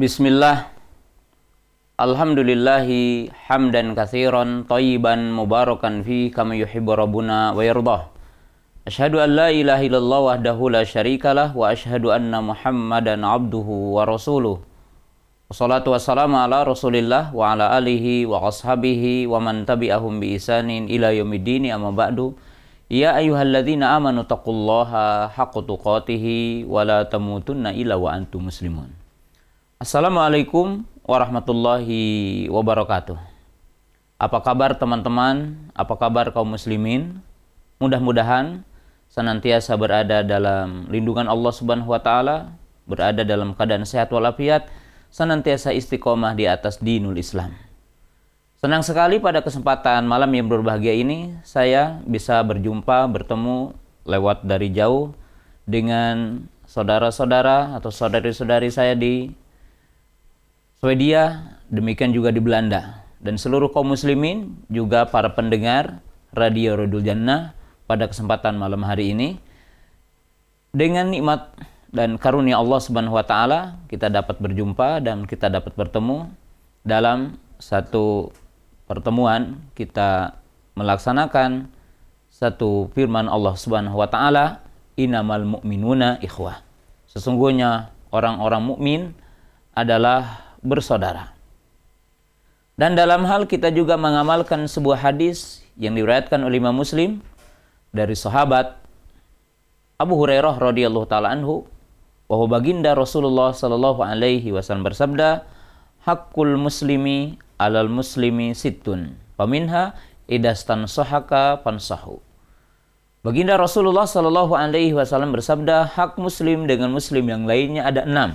Bismillah. Alhamdulillahi hamdan kathiran tayyiban mubarakan fi kama yuhibbu rabbuna wa yardah. Ashhadu an la ilaha illallah wahdahu la syarikalah wa ashhadu anna Muhammadan abduhu wa rasuluh. Wassalatu wassalamu ala Rasulillah wa ala alihi wa ashabihi wa man tabi'ahum bi isanin ila yaumiddin amma ba'du. Ya ayyuhalladzina amanu taqullaha haqqa tuqatih wa la tamutunna illa wa antum muslimun. Assalamualaikum warahmatullahi wabarakatuh. Apa kabar teman-teman? Apa kabar kaum muslimin? Mudah-mudahan senantiasa berada dalam lindungan Allah Subhanahu wa taala, berada dalam keadaan sehat walafiat, senantiasa istiqomah di atas dinul Islam. Senang sekali pada kesempatan malam yang berbahagia ini saya bisa berjumpa bertemu lewat dari jauh dengan saudara-saudara atau saudari-saudari saya di Swedia, demikian juga di Belanda. Dan seluruh kaum muslimin, juga para pendengar Radio Rodul Jannah pada kesempatan malam hari ini. Dengan nikmat dan karunia Allah Subhanahu wa taala, kita dapat berjumpa dan kita dapat bertemu dalam satu pertemuan kita melaksanakan satu firman Allah Subhanahu wa taala, "Innamal mu'minuna ikhwah." Sesungguhnya orang-orang mukmin adalah bersaudara. Dan dalam hal kita juga mengamalkan sebuah hadis yang diriwayatkan oleh Imam Muslim dari sahabat Abu Hurairah radhiyallahu taala anhu bahwa baginda Rasulullah sallallahu alaihi wasallam bersabda, "Hakul muslimi alal muslimi situn, paminha idastan sahaka pansahu." Baginda Rasulullah sallallahu alaihi wasallam bersabda, hak muslim dengan muslim yang lainnya ada enam.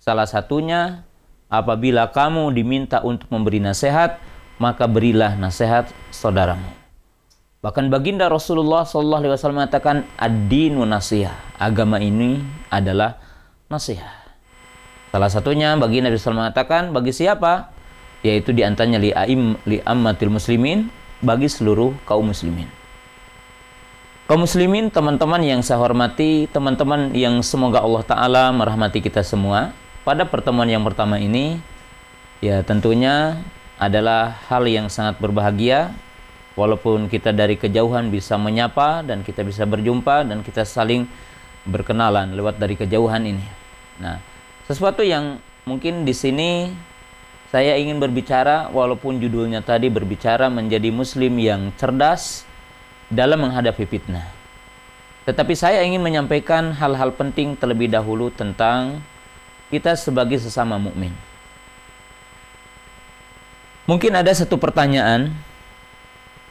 Salah satunya apabila kamu diminta untuk memberi nasihat, maka berilah nasihat saudaramu. Bahkan baginda Rasulullah Sallallahu Alaihi Wasallam mengatakan ad-dinu nasihat. Agama ini adalah nasihat. Salah satunya baginda Rasul mengatakan bagi siapa? Yaitu di antaranya li aim li ammatil muslimin bagi seluruh kaum muslimin. Kaum muslimin, teman-teman yang saya hormati, teman-teman yang semoga Allah Ta'ala merahmati kita semua, pada pertemuan yang pertama ini ya tentunya adalah hal yang sangat berbahagia walaupun kita dari kejauhan bisa menyapa dan kita bisa berjumpa dan kita saling berkenalan lewat dari kejauhan ini. Nah, sesuatu yang mungkin di sini saya ingin berbicara walaupun judulnya tadi berbicara menjadi muslim yang cerdas dalam menghadapi fitnah. Tetapi saya ingin menyampaikan hal-hal penting terlebih dahulu tentang kita sebagai sesama mukmin. Mungkin ada satu pertanyaan,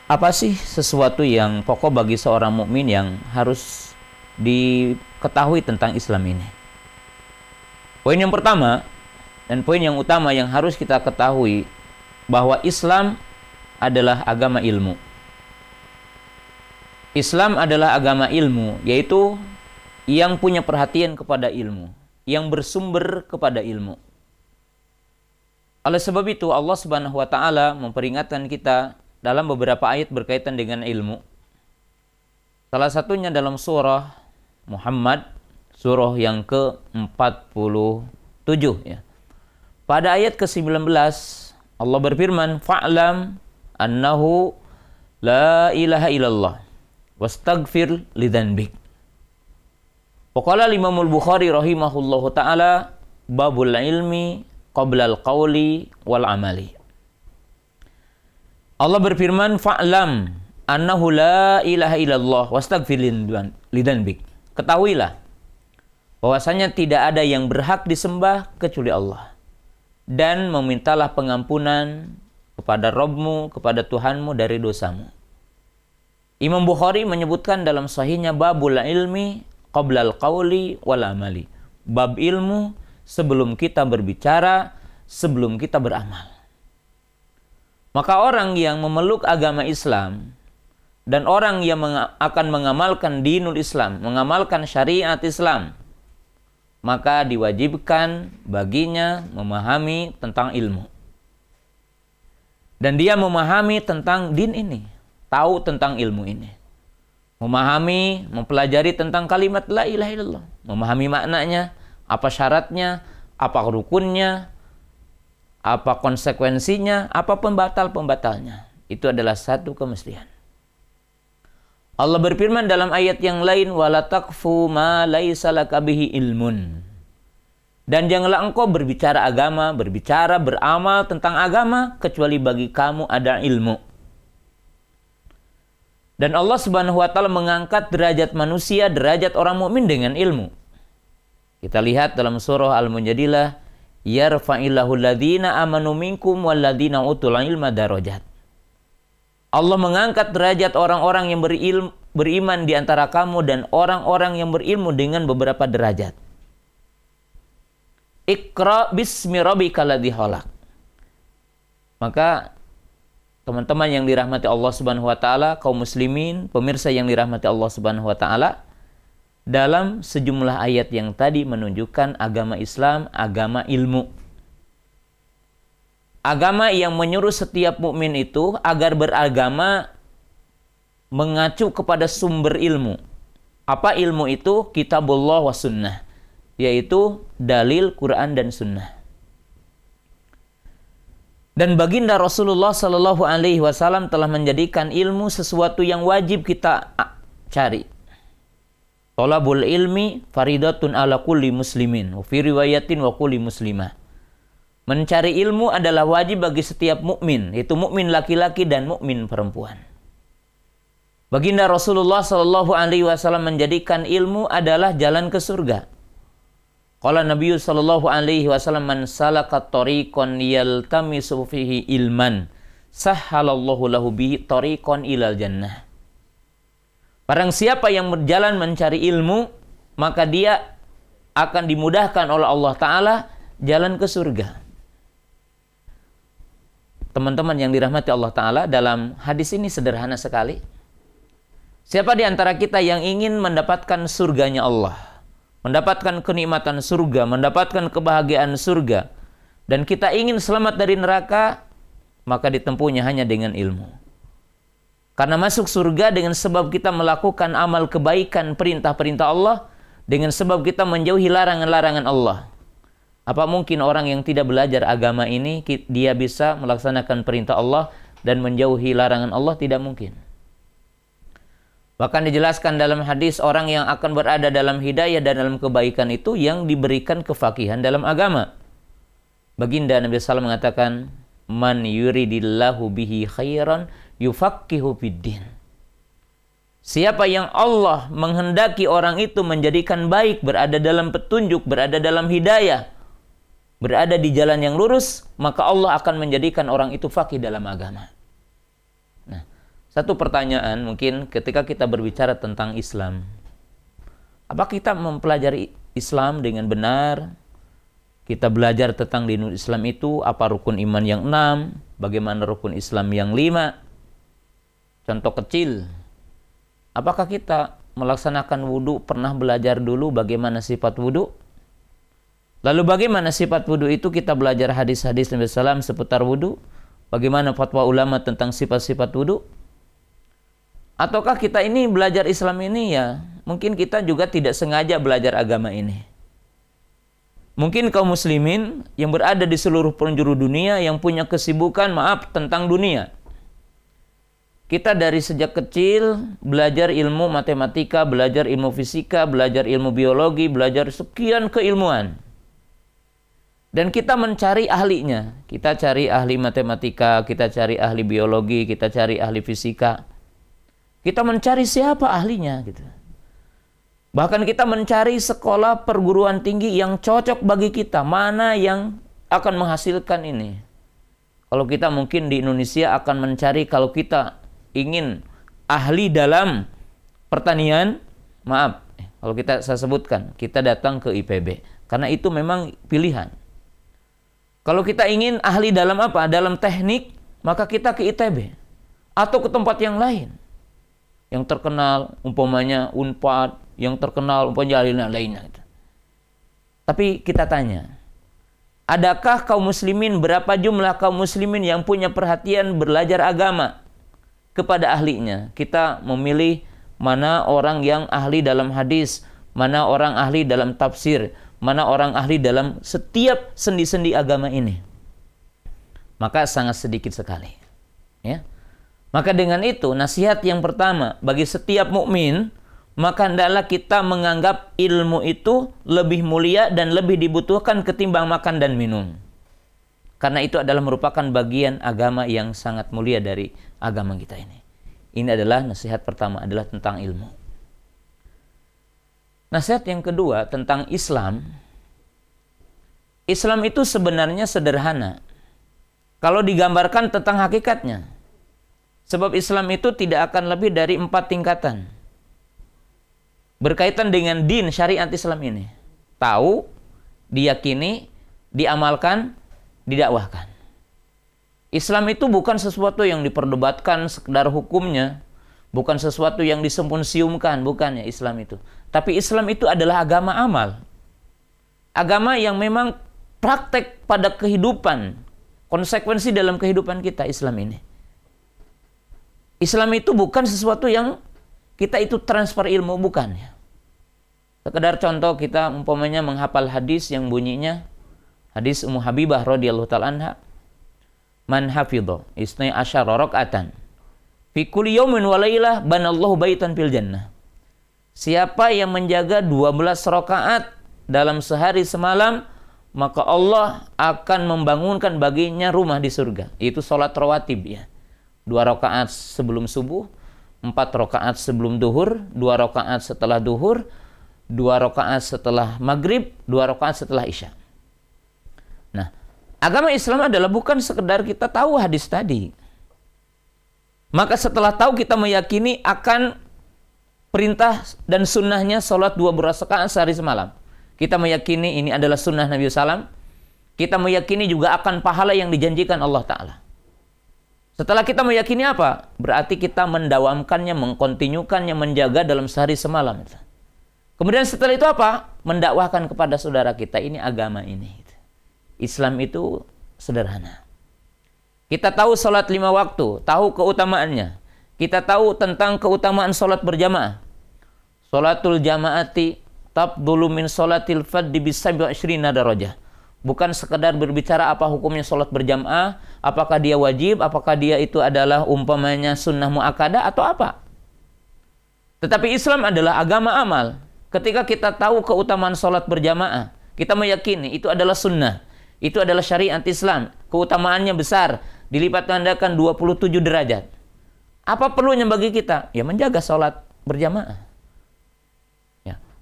apa sih sesuatu yang pokok bagi seorang mukmin yang harus diketahui tentang Islam ini? Poin yang pertama dan poin yang utama yang harus kita ketahui bahwa Islam adalah agama ilmu. Islam adalah agama ilmu, yaitu yang punya perhatian kepada ilmu yang bersumber kepada ilmu. Oleh sebab itu Allah Subhanahu wa taala memperingatkan kita dalam beberapa ayat berkaitan dengan ilmu. Salah satunya dalam surah Muhammad surah yang ke-47 ya. Pada ayat ke-19 Allah berfirman fa'lam annahu la ilaha illallah wastaghfir lidzanbik Waqala Imamul Bukhari rahimahullahu taala babul ilmi qabla al-qawli wal amali. Allah berfirman fa'lam annahu la ilaha illallah wastaghfir lidanbik. Ketahuilah bahwasanya tidak ada yang berhak disembah kecuali Allah. Dan memintalah pengampunan kepada Robmu, kepada Tuhanmu dari dosamu. Imam Bukhari menyebutkan dalam sahihnya babul ilmi qoblal qawli wal amali. Bab ilmu sebelum kita berbicara, sebelum kita beramal. Maka orang yang memeluk agama Islam dan orang yang meng akan mengamalkan dinul Islam, mengamalkan syariat Islam, maka diwajibkan baginya memahami tentang ilmu. Dan dia memahami tentang din ini, tahu tentang ilmu ini memahami, mempelajari tentang kalimat la ilaha illallah, memahami maknanya, apa syaratnya, apa rukunnya, apa konsekuensinya, apa pembatal-pembatalnya. Itu adalah satu kemestian. Allah berfirman dalam ayat yang lain wala taqfu ma laisa bihi ilmun. Dan janganlah engkau berbicara agama, berbicara beramal tentang agama kecuali bagi kamu ada ilmu. Dan Allah Subhanahu wa taala mengangkat derajat manusia, derajat orang mukmin dengan ilmu. Kita lihat dalam surah Al-Mujadilah, yarfa'illahu alladhina amanu minkum walladhina utul ilma darajat. Allah mengangkat derajat orang-orang yang berilmu, beriman di antara kamu dan orang-orang yang berilmu dengan beberapa derajat. Iqra bismi rabbika ladzi Maka teman-teman yang dirahmati Allah Subhanahu wa taala, kaum muslimin, pemirsa yang dirahmati Allah Subhanahu wa taala, dalam sejumlah ayat yang tadi menunjukkan agama Islam, agama ilmu agama yang menyuruh setiap mukmin itu agar beragama mengacu kepada sumber ilmu. Apa ilmu itu? Kitabullah wa sunnah. Yaitu dalil Quran dan sunnah. Dan baginda Rasulullah Shallallahu Alaihi Wasallam telah menjadikan ilmu sesuatu yang wajib kita cari. Tolabul ilmi faridatun ala kulli muslimin. Fi riwayatin wa kulli muslimah. Mencari ilmu adalah wajib bagi setiap mukmin, yaitu mukmin laki-laki dan mukmin perempuan. Baginda Rasulullah Shallallahu Alaihi Wasallam menjadikan ilmu adalah jalan ke surga. Kalau Nabi Shallallahu Alaihi Wasallam man salaka tariqan yaltamisu fihi ilman sahhalallahu lahu bihi tariqan ilal jannah. Barang siapa yang berjalan mencari ilmu, maka dia akan dimudahkan oleh Allah Ta'ala jalan ke surga teman-teman yang dirahmati Allah Ta'ala dalam hadis ini sederhana sekali. Siapa di antara kita yang ingin mendapatkan surganya Allah, mendapatkan kenikmatan surga, mendapatkan kebahagiaan surga, dan kita ingin selamat dari neraka, maka ditempuhnya hanya dengan ilmu. Karena masuk surga dengan sebab kita melakukan amal kebaikan perintah-perintah Allah, dengan sebab kita menjauhi larangan-larangan Allah. Apa mungkin orang yang tidak belajar agama ini dia bisa melaksanakan perintah Allah dan menjauhi larangan Allah? Tidak mungkin. Bahkan dijelaskan dalam hadis orang yang akan berada dalam hidayah dan dalam kebaikan itu yang diberikan kefakihan dalam agama. Baginda Nabi SAW mengatakan, Man yuridillahu bihi khairan yufakihu fiddin. Siapa yang Allah menghendaki orang itu menjadikan baik, berada dalam petunjuk, berada dalam hidayah, berada di jalan yang lurus, maka Allah akan menjadikan orang itu fakih dalam agama. Satu pertanyaan mungkin ketika kita berbicara tentang Islam, apa kita mempelajari Islam dengan benar? Kita belajar tentang di Islam itu apa rukun iman yang enam, bagaimana rukun Islam yang lima. Contoh kecil, apakah kita melaksanakan wudhu pernah belajar dulu bagaimana sifat wudhu? Lalu bagaimana sifat wudhu itu kita belajar hadis-hadis Nabi Sallam seputar wudhu? Bagaimana fatwa ulama tentang sifat-sifat wudhu? Ataukah kita ini belajar Islam ini ya mungkin kita juga tidak sengaja belajar agama ini. Mungkin kaum muslimin yang berada di seluruh penjuru dunia yang punya kesibukan maaf tentang dunia. Kita dari sejak kecil belajar ilmu matematika, belajar ilmu fisika, belajar ilmu biologi, belajar sekian keilmuan dan kita mencari ahlinya. Kita cari ahli matematika, kita cari ahli biologi, kita cari ahli fisika. Kita mencari siapa ahlinya gitu. Bahkan kita mencari sekolah perguruan tinggi yang cocok bagi kita, mana yang akan menghasilkan ini. Kalau kita mungkin di Indonesia akan mencari kalau kita ingin ahli dalam pertanian, maaf, kalau kita saya sebutkan, kita datang ke IPB karena itu memang pilihan. Kalau kita ingin ahli dalam apa? Dalam teknik, maka kita ke ITB atau ke tempat yang lain. Yang terkenal umpamanya Unpad, yang terkenal umpamanya lain lainnya. Tapi kita tanya, adakah kaum muslimin berapa jumlah kaum muslimin yang punya perhatian belajar agama kepada ahlinya? Kita memilih mana orang yang ahli dalam hadis, mana orang ahli dalam tafsir, mana orang ahli dalam setiap sendi-sendi agama ini. Maka sangat sedikit sekali. Ya. Maka dengan itu nasihat yang pertama bagi setiap mukmin maka hendaklah kita menganggap ilmu itu lebih mulia dan lebih dibutuhkan ketimbang makan dan minum. Karena itu adalah merupakan bagian agama yang sangat mulia dari agama kita ini. Ini adalah nasihat pertama adalah tentang ilmu. Nasihat yang kedua tentang Islam. Islam itu sebenarnya sederhana. Kalau digambarkan tentang hakikatnya. Sebab Islam itu tidak akan lebih dari empat tingkatan. Berkaitan dengan din syariat Islam ini. Tahu, diyakini, diamalkan, didakwahkan. Islam itu bukan sesuatu yang diperdebatkan sekedar hukumnya, bukan sesuatu yang disempun-siumkan, bukan ya Islam itu. Tapi Islam itu adalah agama amal. Agama yang memang praktek pada kehidupan, konsekuensi dalam kehidupan kita Islam ini. Islam itu bukan sesuatu yang kita itu transfer ilmu bukan ya. Sekedar contoh kita umpamanya menghafal hadis yang bunyinya Hadis Ummu Habibah radhiyallahu taala anha, "Man hafidha isnai asyara rakaatan fi kulli yawmin wa lailah banallahu baitan fil jannah." Siapa yang menjaga 12 rakaat dalam sehari semalam, maka Allah akan membangunkan baginya rumah di surga. Itu sholat rawatib ya. Dua rakaat sebelum subuh, empat rakaat sebelum duhur, dua rakaat setelah duhur, dua rakaat setelah maghrib, dua rakaat setelah isya. Nah, agama Islam adalah bukan sekedar kita tahu hadis tadi. Maka setelah tahu kita meyakini akan perintah dan sunnahnya sholat dua berasaan sehari semalam. Kita meyakini ini adalah sunnah Nabi SAW. Kita meyakini juga akan pahala yang dijanjikan Allah Ta'ala. Setelah kita meyakini apa? Berarti kita mendawamkannya, mengkontinyukannya, menjaga dalam sehari semalam. Kemudian setelah itu apa? Mendakwahkan kepada saudara kita, ini agama ini. Islam itu sederhana. Kita tahu sholat lima waktu, tahu keutamaannya. Kita tahu tentang keutamaan sholat berjamaah. Sholatul jamaati tabdulu min sholatil faddi bisabi ashrina darajah. Bukan sekedar berbicara apa hukumnya sholat berjamaah, apakah dia wajib, apakah dia itu adalah umpamanya sunnah mu'akadah atau apa. Tetapi Islam adalah agama amal. Ketika kita tahu keutamaan sholat berjamaah, kita meyakini itu adalah sunnah. Itu adalah syariat Islam. Keutamaannya besar. Dilipat gandakan 27 derajat. Apa perlunya bagi kita? Ya menjaga sholat berjamaah.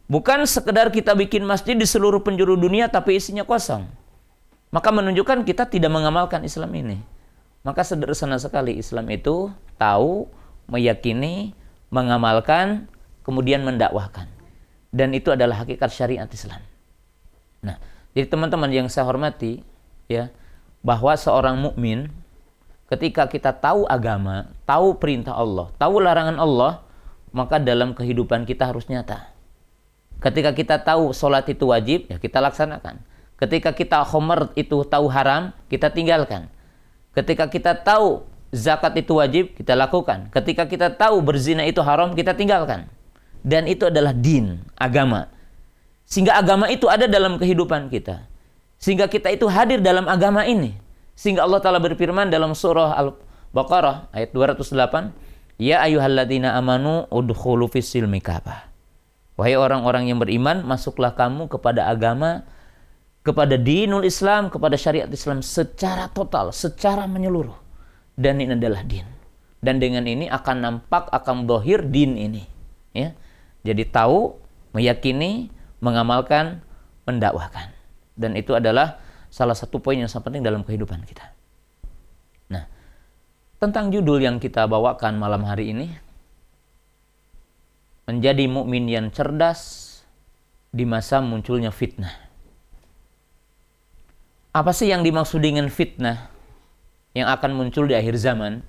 Bukan sekedar kita bikin masjid di seluruh penjuru dunia tapi isinya kosong. Maka menunjukkan kita tidak mengamalkan Islam ini. Maka sederhana sekali Islam itu tahu, meyakini, mengamalkan, kemudian mendakwahkan. Dan itu adalah hakikat syariat Islam. Nah, jadi teman-teman yang saya hormati, ya, bahwa seorang mukmin ketika kita tahu agama, tahu perintah Allah, tahu larangan Allah, maka dalam kehidupan kita harus nyata. Ketika kita tahu sholat itu wajib, ya kita laksanakan. Ketika kita homer itu tahu haram, kita tinggalkan. Ketika kita tahu zakat itu wajib, kita lakukan. Ketika kita tahu berzina itu haram, kita tinggalkan. Dan itu adalah din, agama. Sehingga agama itu ada dalam kehidupan kita. Sehingga kita itu hadir dalam agama ini. Sehingga Allah Ta'ala berfirman dalam surah Al-Baqarah ayat 208. Ya ayuhalladzina amanu udkhulu fis silmi Wahai orang-orang yang beriman, masuklah kamu kepada agama, kepada dinul Islam, kepada syariat Islam secara total, secara menyeluruh. Dan ini adalah din. Dan dengan ini akan nampak, akan dohir din ini. Ya. Jadi tahu, meyakini, mengamalkan, mendakwahkan. Dan itu adalah salah satu poin yang sangat penting dalam kehidupan kita. Nah, tentang judul yang kita bawakan malam hari ini, menjadi mukmin yang cerdas di masa munculnya fitnah. Apa sih yang dimaksud dengan fitnah yang akan muncul di akhir zaman?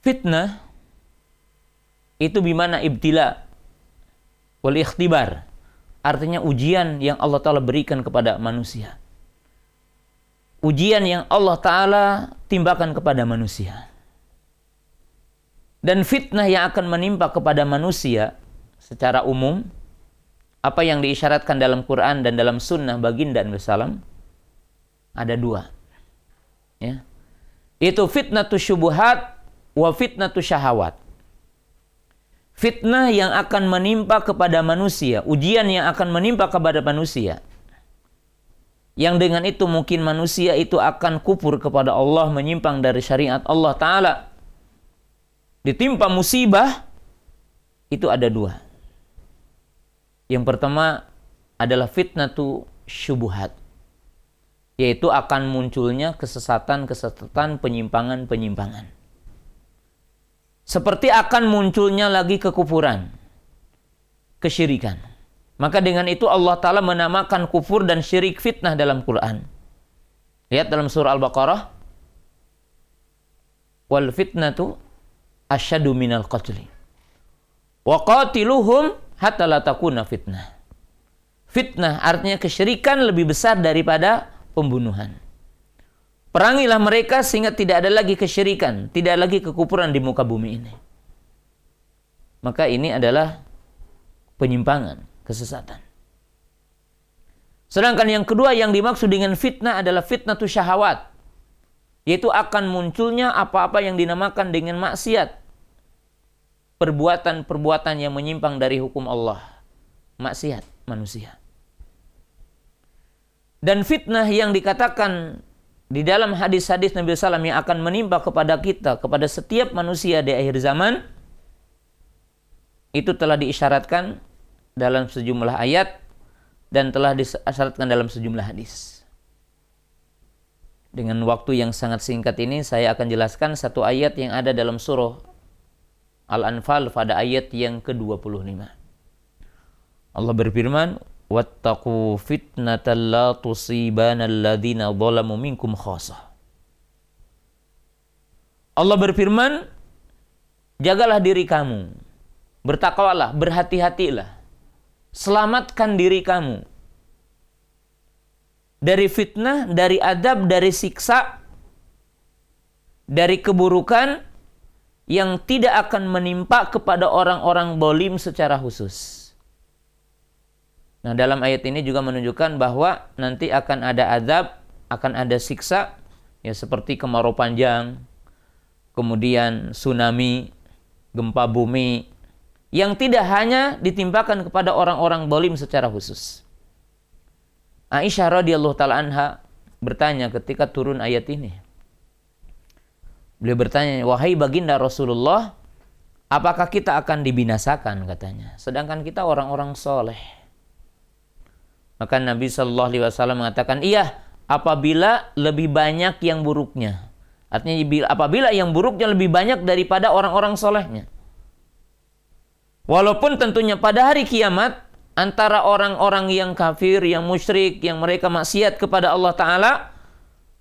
Fitnah itu bimana ibtila wal ikhtibar. Artinya ujian yang Allah Ta'ala berikan kepada manusia. Ujian yang Allah Ta'ala timbakan kepada manusia. Dan fitnah yang akan menimpa kepada manusia secara umum apa yang diisyaratkan dalam Quran dan dalam sunnah baginda Nabi ada dua. Ya. Itu fitnatu syubuhat wa fitnatu syahawat. Fitnah yang akan menimpa kepada manusia, ujian yang akan menimpa kepada manusia. Yang dengan itu mungkin manusia itu akan kupur kepada Allah, menyimpang dari syariat Allah Ta'ala. Ditimpa musibah, itu ada dua. Yang pertama adalah fitnah tu syubuhat. Yaitu akan munculnya kesesatan-kesesatan, penyimpangan-penyimpangan. Seperti akan munculnya lagi kekufuran, kesyirikan. Maka dengan itu Allah Ta'ala menamakan kufur dan syirik fitnah dalam Quran. Lihat dalam surah Al-Baqarah. Wal fitnatu asyadu minal qatli. Wa qatiluhum hatta la takuna fitnah. Fitnah artinya kesyirikan lebih besar daripada pembunuhan. Perangilah mereka sehingga tidak ada lagi kesyirikan, tidak lagi kekufuran di muka bumi ini. Maka ini adalah penyimpangan, kesesatan. Sedangkan yang kedua yang dimaksud dengan fitnah adalah fitnah tu syahwat. Yaitu akan munculnya apa-apa yang dinamakan dengan maksiat. Perbuatan-perbuatan yang menyimpang dari hukum Allah. Maksiat manusia. Dan fitnah yang dikatakan di dalam hadis-hadis Nabi Sallam yang akan menimpa kepada kita, kepada setiap manusia di akhir zaman, itu telah diisyaratkan dalam sejumlah ayat dan telah disyaratkan dalam sejumlah hadis. Dengan waktu yang sangat singkat ini, saya akan jelaskan satu ayat yang ada dalam surah Al-Anfal pada ayat yang ke-25. Allah berfirman, wattaqu fitnatan la tusibana alladhina zalamu minkum khasah. Allah berfirman, jagalah diri kamu, bertakwalah, berhati-hatilah, selamatkan diri kamu dari fitnah, dari adab, dari siksa, dari keburukan yang tidak akan menimpa kepada orang-orang bolim secara khusus. Nah, dalam ayat ini juga menunjukkan bahwa nanti akan ada azab, akan ada siksa, ya seperti kemarau panjang, kemudian tsunami, gempa bumi, yang tidak hanya ditimpakan kepada orang-orang bolim secara khusus. Aisyah radhiyallahu taala anha bertanya ketika turun ayat ini. Beliau bertanya, "Wahai baginda Rasulullah, apakah kita akan dibinasakan?" katanya. Sedangkan kita orang-orang soleh maka Nabi Shallallahu Alaihi Wasallam mengatakan, iya apabila lebih banyak yang buruknya. Artinya apabila yang buruknya lebih banyak daripada orang-orang solehnya. Walaupun tentunya pada hari kiamat antara orang-orang yang kafir, yang musyrik, yang mereka maksiat kepada Allah Ta'ala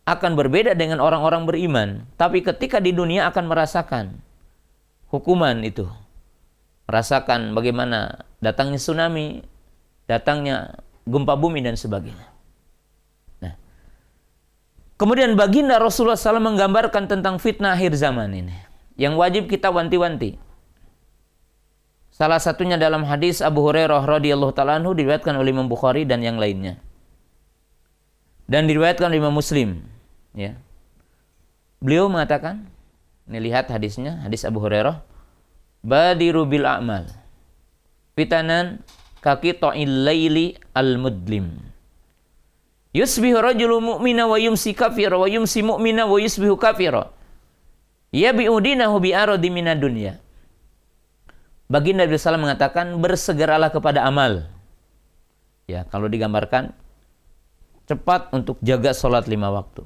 akan berbeda dengan orang-orang beriman. Tapi ketika di dunia akan merasakan hukuman itu. Merasakan bagaimana datangnya tsunami, datangnya gempa bumi dan sebagainya. Nah, kemudian baginda Rasulullah SAW menggambarkan tentang fitnah akhir zaman ini, yang wajib kita wanti-wanti. Salah satunya dalam hadis Abu Hurairah radhiyallahu taala anhu diriwayatkan oleh Imam Bukhari dan yang lainnya. Dan diriwayatkan oleh Imam Muslim, ya. Beliau mengatakan, ini lihat hadisnya, hadis Abu Hurairah, Badiru bil a'mal. Fitanan kaki to'il layli al-mudlim. Yusbihu rajulu mu'mina wa yumsi kafira wa yumsi mu'mina wa yusbihu kafira. Yabi'udinahu bi'aradi minad dunya. Baginda Nabi SAW mengatakan bersegeralah kepada amal. Ya, kalau digambarkan cepat untuk jaga sholat lima waktu.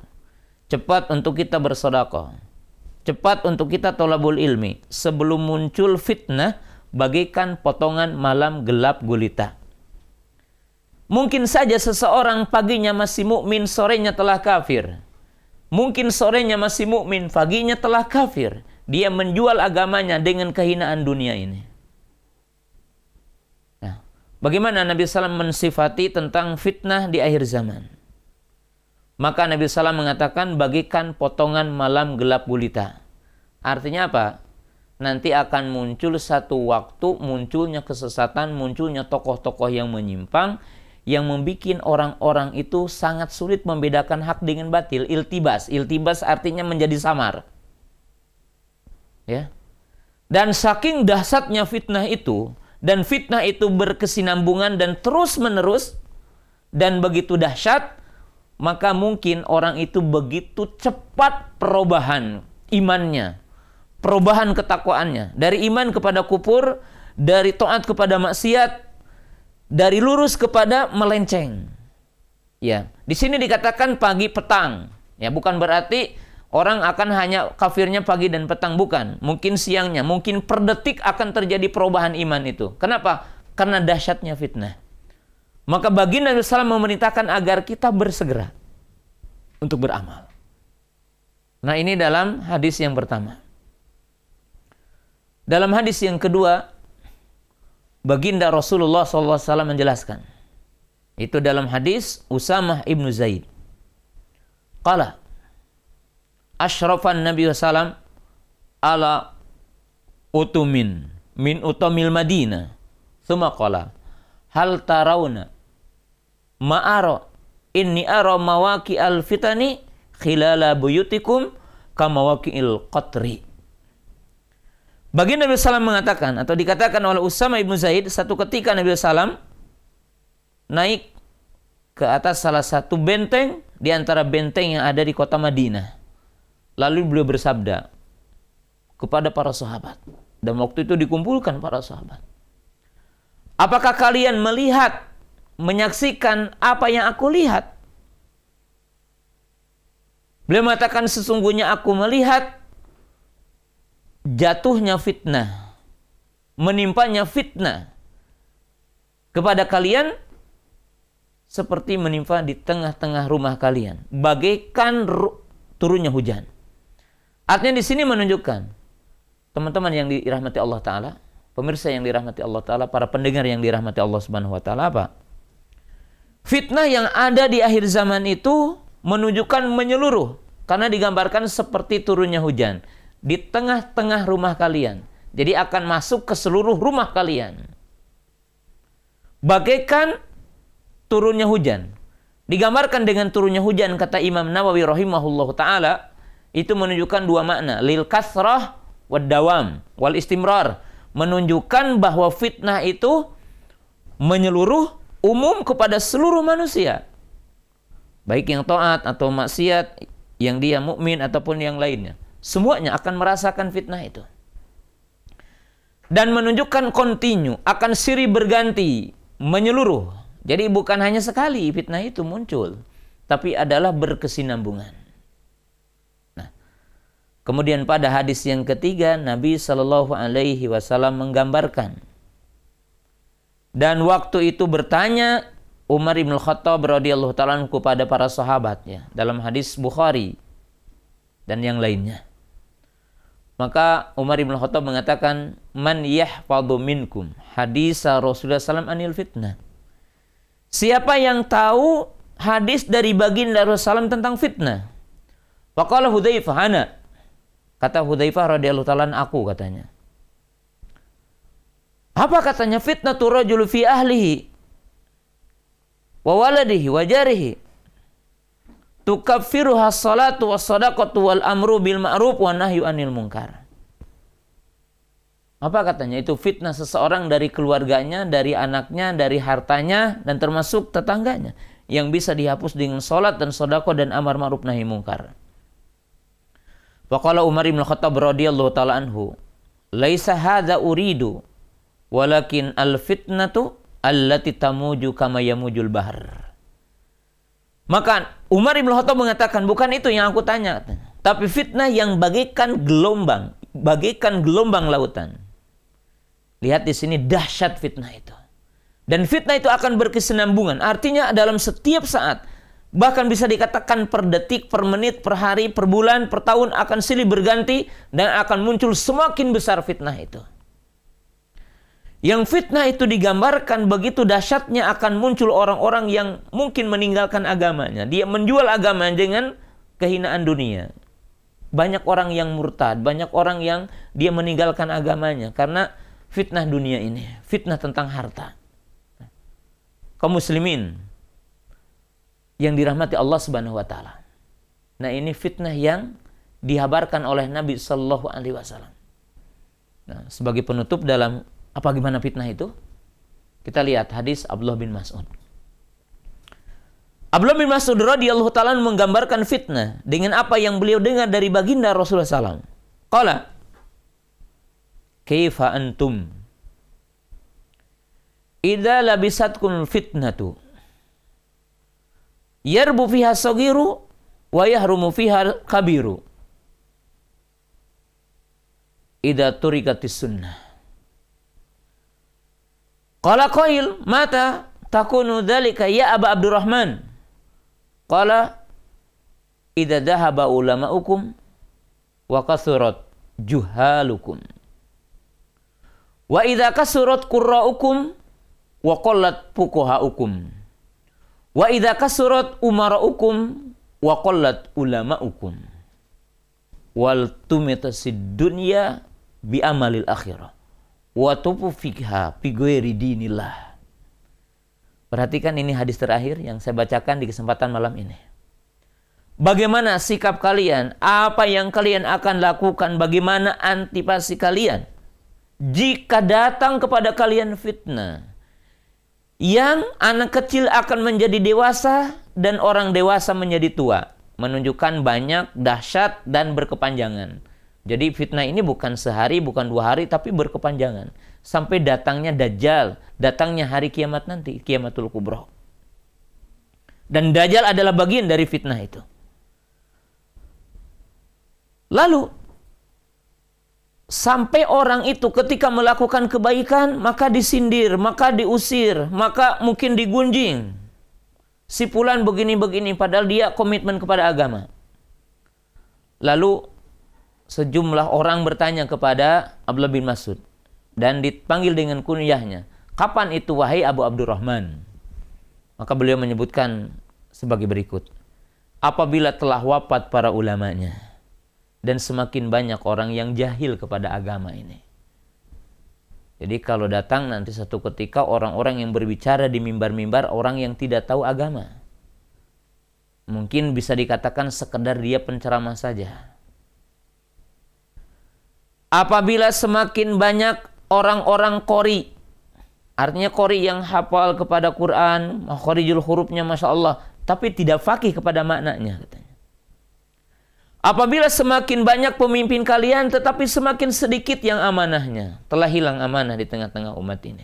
Cepat untuk kita bersodakoh. Cepat untuk kita tolabul ilmi. Sebelum muncul fitnah, bagaikan potongan malam gelap gulita. Mungkin saja seseorang paginya masih mukmin, sorenya telah kafir. Mungkin sorenya masih mukmin, paginya telah kafir. Dia menjual agamanya dengan kehinaan dunia ini. Nah, bagaimana Nabi SAW mensifati tentang fitnah di akhir zaman? Maka Nabi SAW mengatakan bagikan potongan malam gelap gulita. Artinya apa? nanti akan muncul satu waktu munculnya kesesatan, munculnya tokoh-tokoh yang menyimpang yang membuat orang-orang itu sangat sulit membedakan hak dengan batil. Iltibas, iltibas artinya menjadi samar. Ya. Dan saking dahsyatnya fitnah itu dan fitnah itu berkesinambungan dan terus-menerus dan begitu dahsyat maka mungkin orang itu begitu cepat perubahan imannya, perubahan ketakwaannya dari iman kepada kupur, dari taat kepada maksiat, dari lurus kepada melenceng. Ya, di sini dikatakan pagi petang. Ya, bukan berarti orang akan hanya kafirnya pagi dan petang bukan. Mungkin siangnya, mungkin per detik akan terjadi perubahan iman itu. Kenapa? Karena dahsyatnya fitnah. Maka baginda Nabi SAW memerintahkan agar kita bersegera untuk beramal. Nah ini dalam hadis yang pertama. Dalam hadis yang kedua, baginda Rasulullah SAW menjelaskan. Itu dalam hadis Usamah ibnu Zaid. Qala, ashrafan Nabi SAW ala utumin min utamil Madinah. Thumma qala, hal tarawna ma'ara inni ara mawaki al fitani khilala buyutikum il qatri. Bagi Nabi Sallam mengatakan atau dikatakan oleh Usama ibnu Zaid satu ketika Nabi Sallam naik ke atas salah satu benteng di antara benteng yang ada di kota Madinah. Lalu beliau bersabda kepada para sahabat dan waktu itu dikumpulkan para sahabat. Apakah kalian melihat menyaksikan apa yang aku lihat. Beliau mengatakan sesungguhnya aku melihat jatuhnya fitnah, menimpanya fitnah kepada kalian seperti menimpa di tengah-tengah rumah kalian, bagaikan turunnya hujan. Artinya di sini menunjukkan teman-teman yang dirahmati Allah taala, pemirsa yang dirahmati Allah taala, para pendengar yang dirahmati Allah Subhanahu wa taala apa? Fitnah yang ada di akhir zaman itu menunjukkan menyeluruh karena digambarkan seperti turunnya hujan di tengah-tengah rumah kalian. Jadi akan masuk ke seluruh rumah kalian. Bagaikan turunnya hujan. Digambarkan dengan turunnya hujan kata Imam Nawawi rahimahullah taala itu menunjukkan dua makna lil kasrah wad dawam wal istimrar menunjukkan bahwa fitnah itu menyeluruh umum kepada seluruh manusia. Baik yang taat atau maksiat, yang dia mukmin ataupun yang lainnya. Semuanya akan merasakan fitnah itu. Dan menunjukkan kontinu, akan siri berganti, menyeluruh. Jadi bukan hanya sekali fitnah itu muncul, tapi adalah berkesinambungan. Nah, kemudian pada hadis yang ketiga Nabi Shallallahu Alaihi Wasallam menggambarkan dan waktu itu bertanya Umar bin Khattab radhiyallahu taala kepada para sahabatnya dalam hadis Bukhari dan yang lainnya. Maka Umar bin Khattab mengatakan, "Man yahfadhu minkum hadis Rasulullah SAW anil fitnah." Siapa yang tahu hadis dari baginda Rasulullah tentang fitnah? Faqala Hudzaifah ana. Kata Hudzaifah radhiyallahu taala aku katanya. Apa katanya fitnah rajul fi ahlihi wa waladihi wa jarihi tukaffiruha salatu was sadaqatu wal amru bil ma'ruf wa nahyu anil munkar. Apa katanya? Itu fitnah seseorang dari keluarganya, dari anaknya, dari hartanya, dan termasuk tetangganya. Yang bisa dihapus dengan solat dan sodako dan amar ma'ruf nahi mungkar. Faqala Umar ibn Khattab radhiyallahu ta'ala anhu, "Laisa hadza uridu Walakin al fitnatu allati tamuju kama yamujul bahar. Maka Umar bin Khattab mengatakan bukan itu yang aku tanya, tapi fitnah yang bagaikan gelombang, bagaikan gelombang lautan. Lihat di sini dahsyat fitnah itu. Dan fitnah itu akan berkesinambungan. Artinya dalam setiap saat, bahkan bisa dikatakan per detik, per menit, per hari, per bulan, per tahun akan silih berganti dan akan muncul semakin besar fitnah itu. Yang fitnah itu digambarkan begitu dahsyatnya akan muncul orang-orang yang mungkin meninggalkan agamanya. Dia menjual agamanya dengan kehinaan dunia. banyak orang yang murtad, banyak orang yang dia meninggalkan agamanya karena fitnah dunia ini, fitnah tentang harta. Kaum muslimin yang dirahmati Allah Subhanahu wa taala. Nah, ini fitnah yang dihabarkan oleh Nabi Shallallahu alaihi wasallam. Nah, sebagai penutup dalam apa gimana fitnah itu? Kita lihat hadis Abdullah bin Mas'ud. Abdullah bin Mas'ud radhiyallahu taala menggambarkan fitnah dengan apa yang beliau dengar dari baginda Rasulullah SAW. Qala Kaifa antum Idza labisatkum fitnatu yarbu fiha sagiru wa yahrumu fiha kabiru Idza turikatis sunnah Qala qail mata takunu dzalika ya Aba Abdurrahman Qala idza dhahaba ulama'ukum wa kasurat juhalukum. Wa idza kasurat qurra'ukum wa qallat fuqaha'ukum. Wa idza kasurat umara'ukum wa qallat ulama'ukum. Wal tumitasid dunya bi amalil akhirah. Wa tufu fikha dinillah. Perhatikan ini hadis terakhir yang saya bacakan di kesempatan malam ini. Bagaimana sikap kalian? Apa yang kalian akan lakukan? Bagaimana antipasi kalian? Jika datang kepada kalian fitnah yang anak kecil akan menjadi dewasa dan orang dewasa menjadi tua, menunjukkan banyak dahsyat dan berkepanjangan. Jadi fitnah ini bukan sehari, bukan dua hari, tapi berkepanjangan sampai datangnya Dajjal, datangnya hari kiamat nanti, kiamatul kubro. Dan Dajjal adalah bagian dari fitnah itu. Lalu, sampai orang itu ketika melakukan kebaikan, maka disindir, maka diusir, maka mungkin digunjing. Si pulan begini-begini, padahal dia komitmen kepada agama. Lalu, sejumlah orang bertanya kepada Abdullah bin Masud, dan dipanggil dengan kunyahnya. Kapan itu wahai Abu Abdurrahman? Maka beliau menyebutkan sebagai berikut. Apabila telah wafat para ulamanya dan semakin banyak orang yang jahil kepada agama ini. Jadi kalau datang nanti satu ketika orang-orang yang berbicara di mimbar-mimbar orang yang tidak tahu agama. Mungkin bisa dikatakan sekedar dia penceramah saja. Apabila semakin banyak orang-orang kori. Artinya kori yang hafal kepada Quran, khorijul hurufnya Masya Allah. Tapi tidak fakih kepada maknanya katanya. Apabila semakin banyak pemimpin kalian tetapi semakin sedikit yang amanahnya. Telah hilang amanah di tengah-tengah umat ini.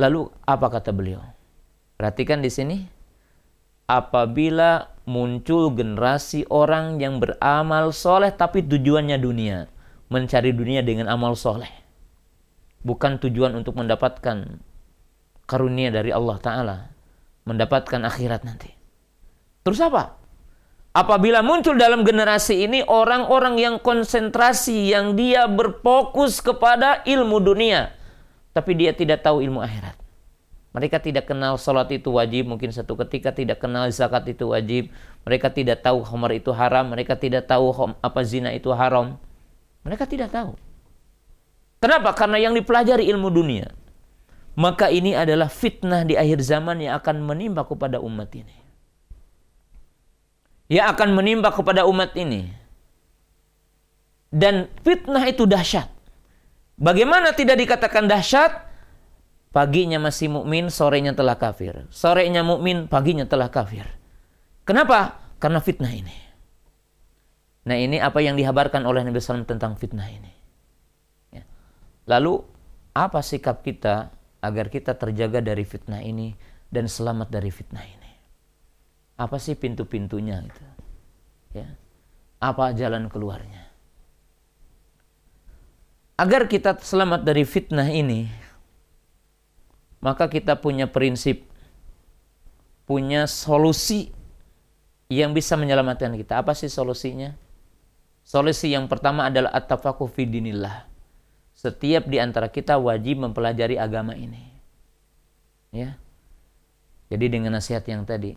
Lalu apa kata beliau? Perhatikan di sini. Apabila muncul generasi orang yang beramal soleh tapi tujuannya dunia mencari dunia dengan amal soleh. Bukan tujuan untuk mendapatkan karunia dari Allah Ta'ala. Mendapatkan akhirat nanti. Terus apa? Apabila muncul dalam generasi ini orang-orang yang konsentrasi, yang dia berfokus kepada ilmu dunia. Tapi dia tidak tahu ilmu akhirat. Mereka tidak kenal sholat itu wajib, mungkin satu ketika tidak kenal zakat itu wajib. Mereka tidak tahu khamar itu haram, mereka tidak tahu apa zina itu haram. Mereka tidak tahu. Kenapa? Karena yang dipelajari ilmu dunia. Maka ini adalah fitnah di akhir zaman yang akan menimpa kepada umat ini. Yang akan menimpa kepada umat ini. Dan fitnah itu dahsyat. Bagaimana tidak dikatakan dahsyat? Paginya masih mukmin, sorenya telah kafir. Sorenya mukmin, paginya telah kafir. Kenapa? Karena fitnah ini. Nah ini apa yang dihabarkan oleh Nabi SAW tentang fitnah ini. Ya. Lalu apa sikap kita agar kita terjaga dari fitnah ini dan selamat dari fitnah ini? Apa sih pintu-pintunya itu? Ya. Apa jalan keluarnya? Agar kita selamat dari fitnah ini, maka kita punya prinsip, punya solusi yang bisa menyelamatkan kita. Apa sih solusinya? Solusi yang pertama adalah at-tafakuh fi dinillah. Setiap di antara kita wajib mempelajari agama ini. Ya. Jadi dengan nasihat yang tadi.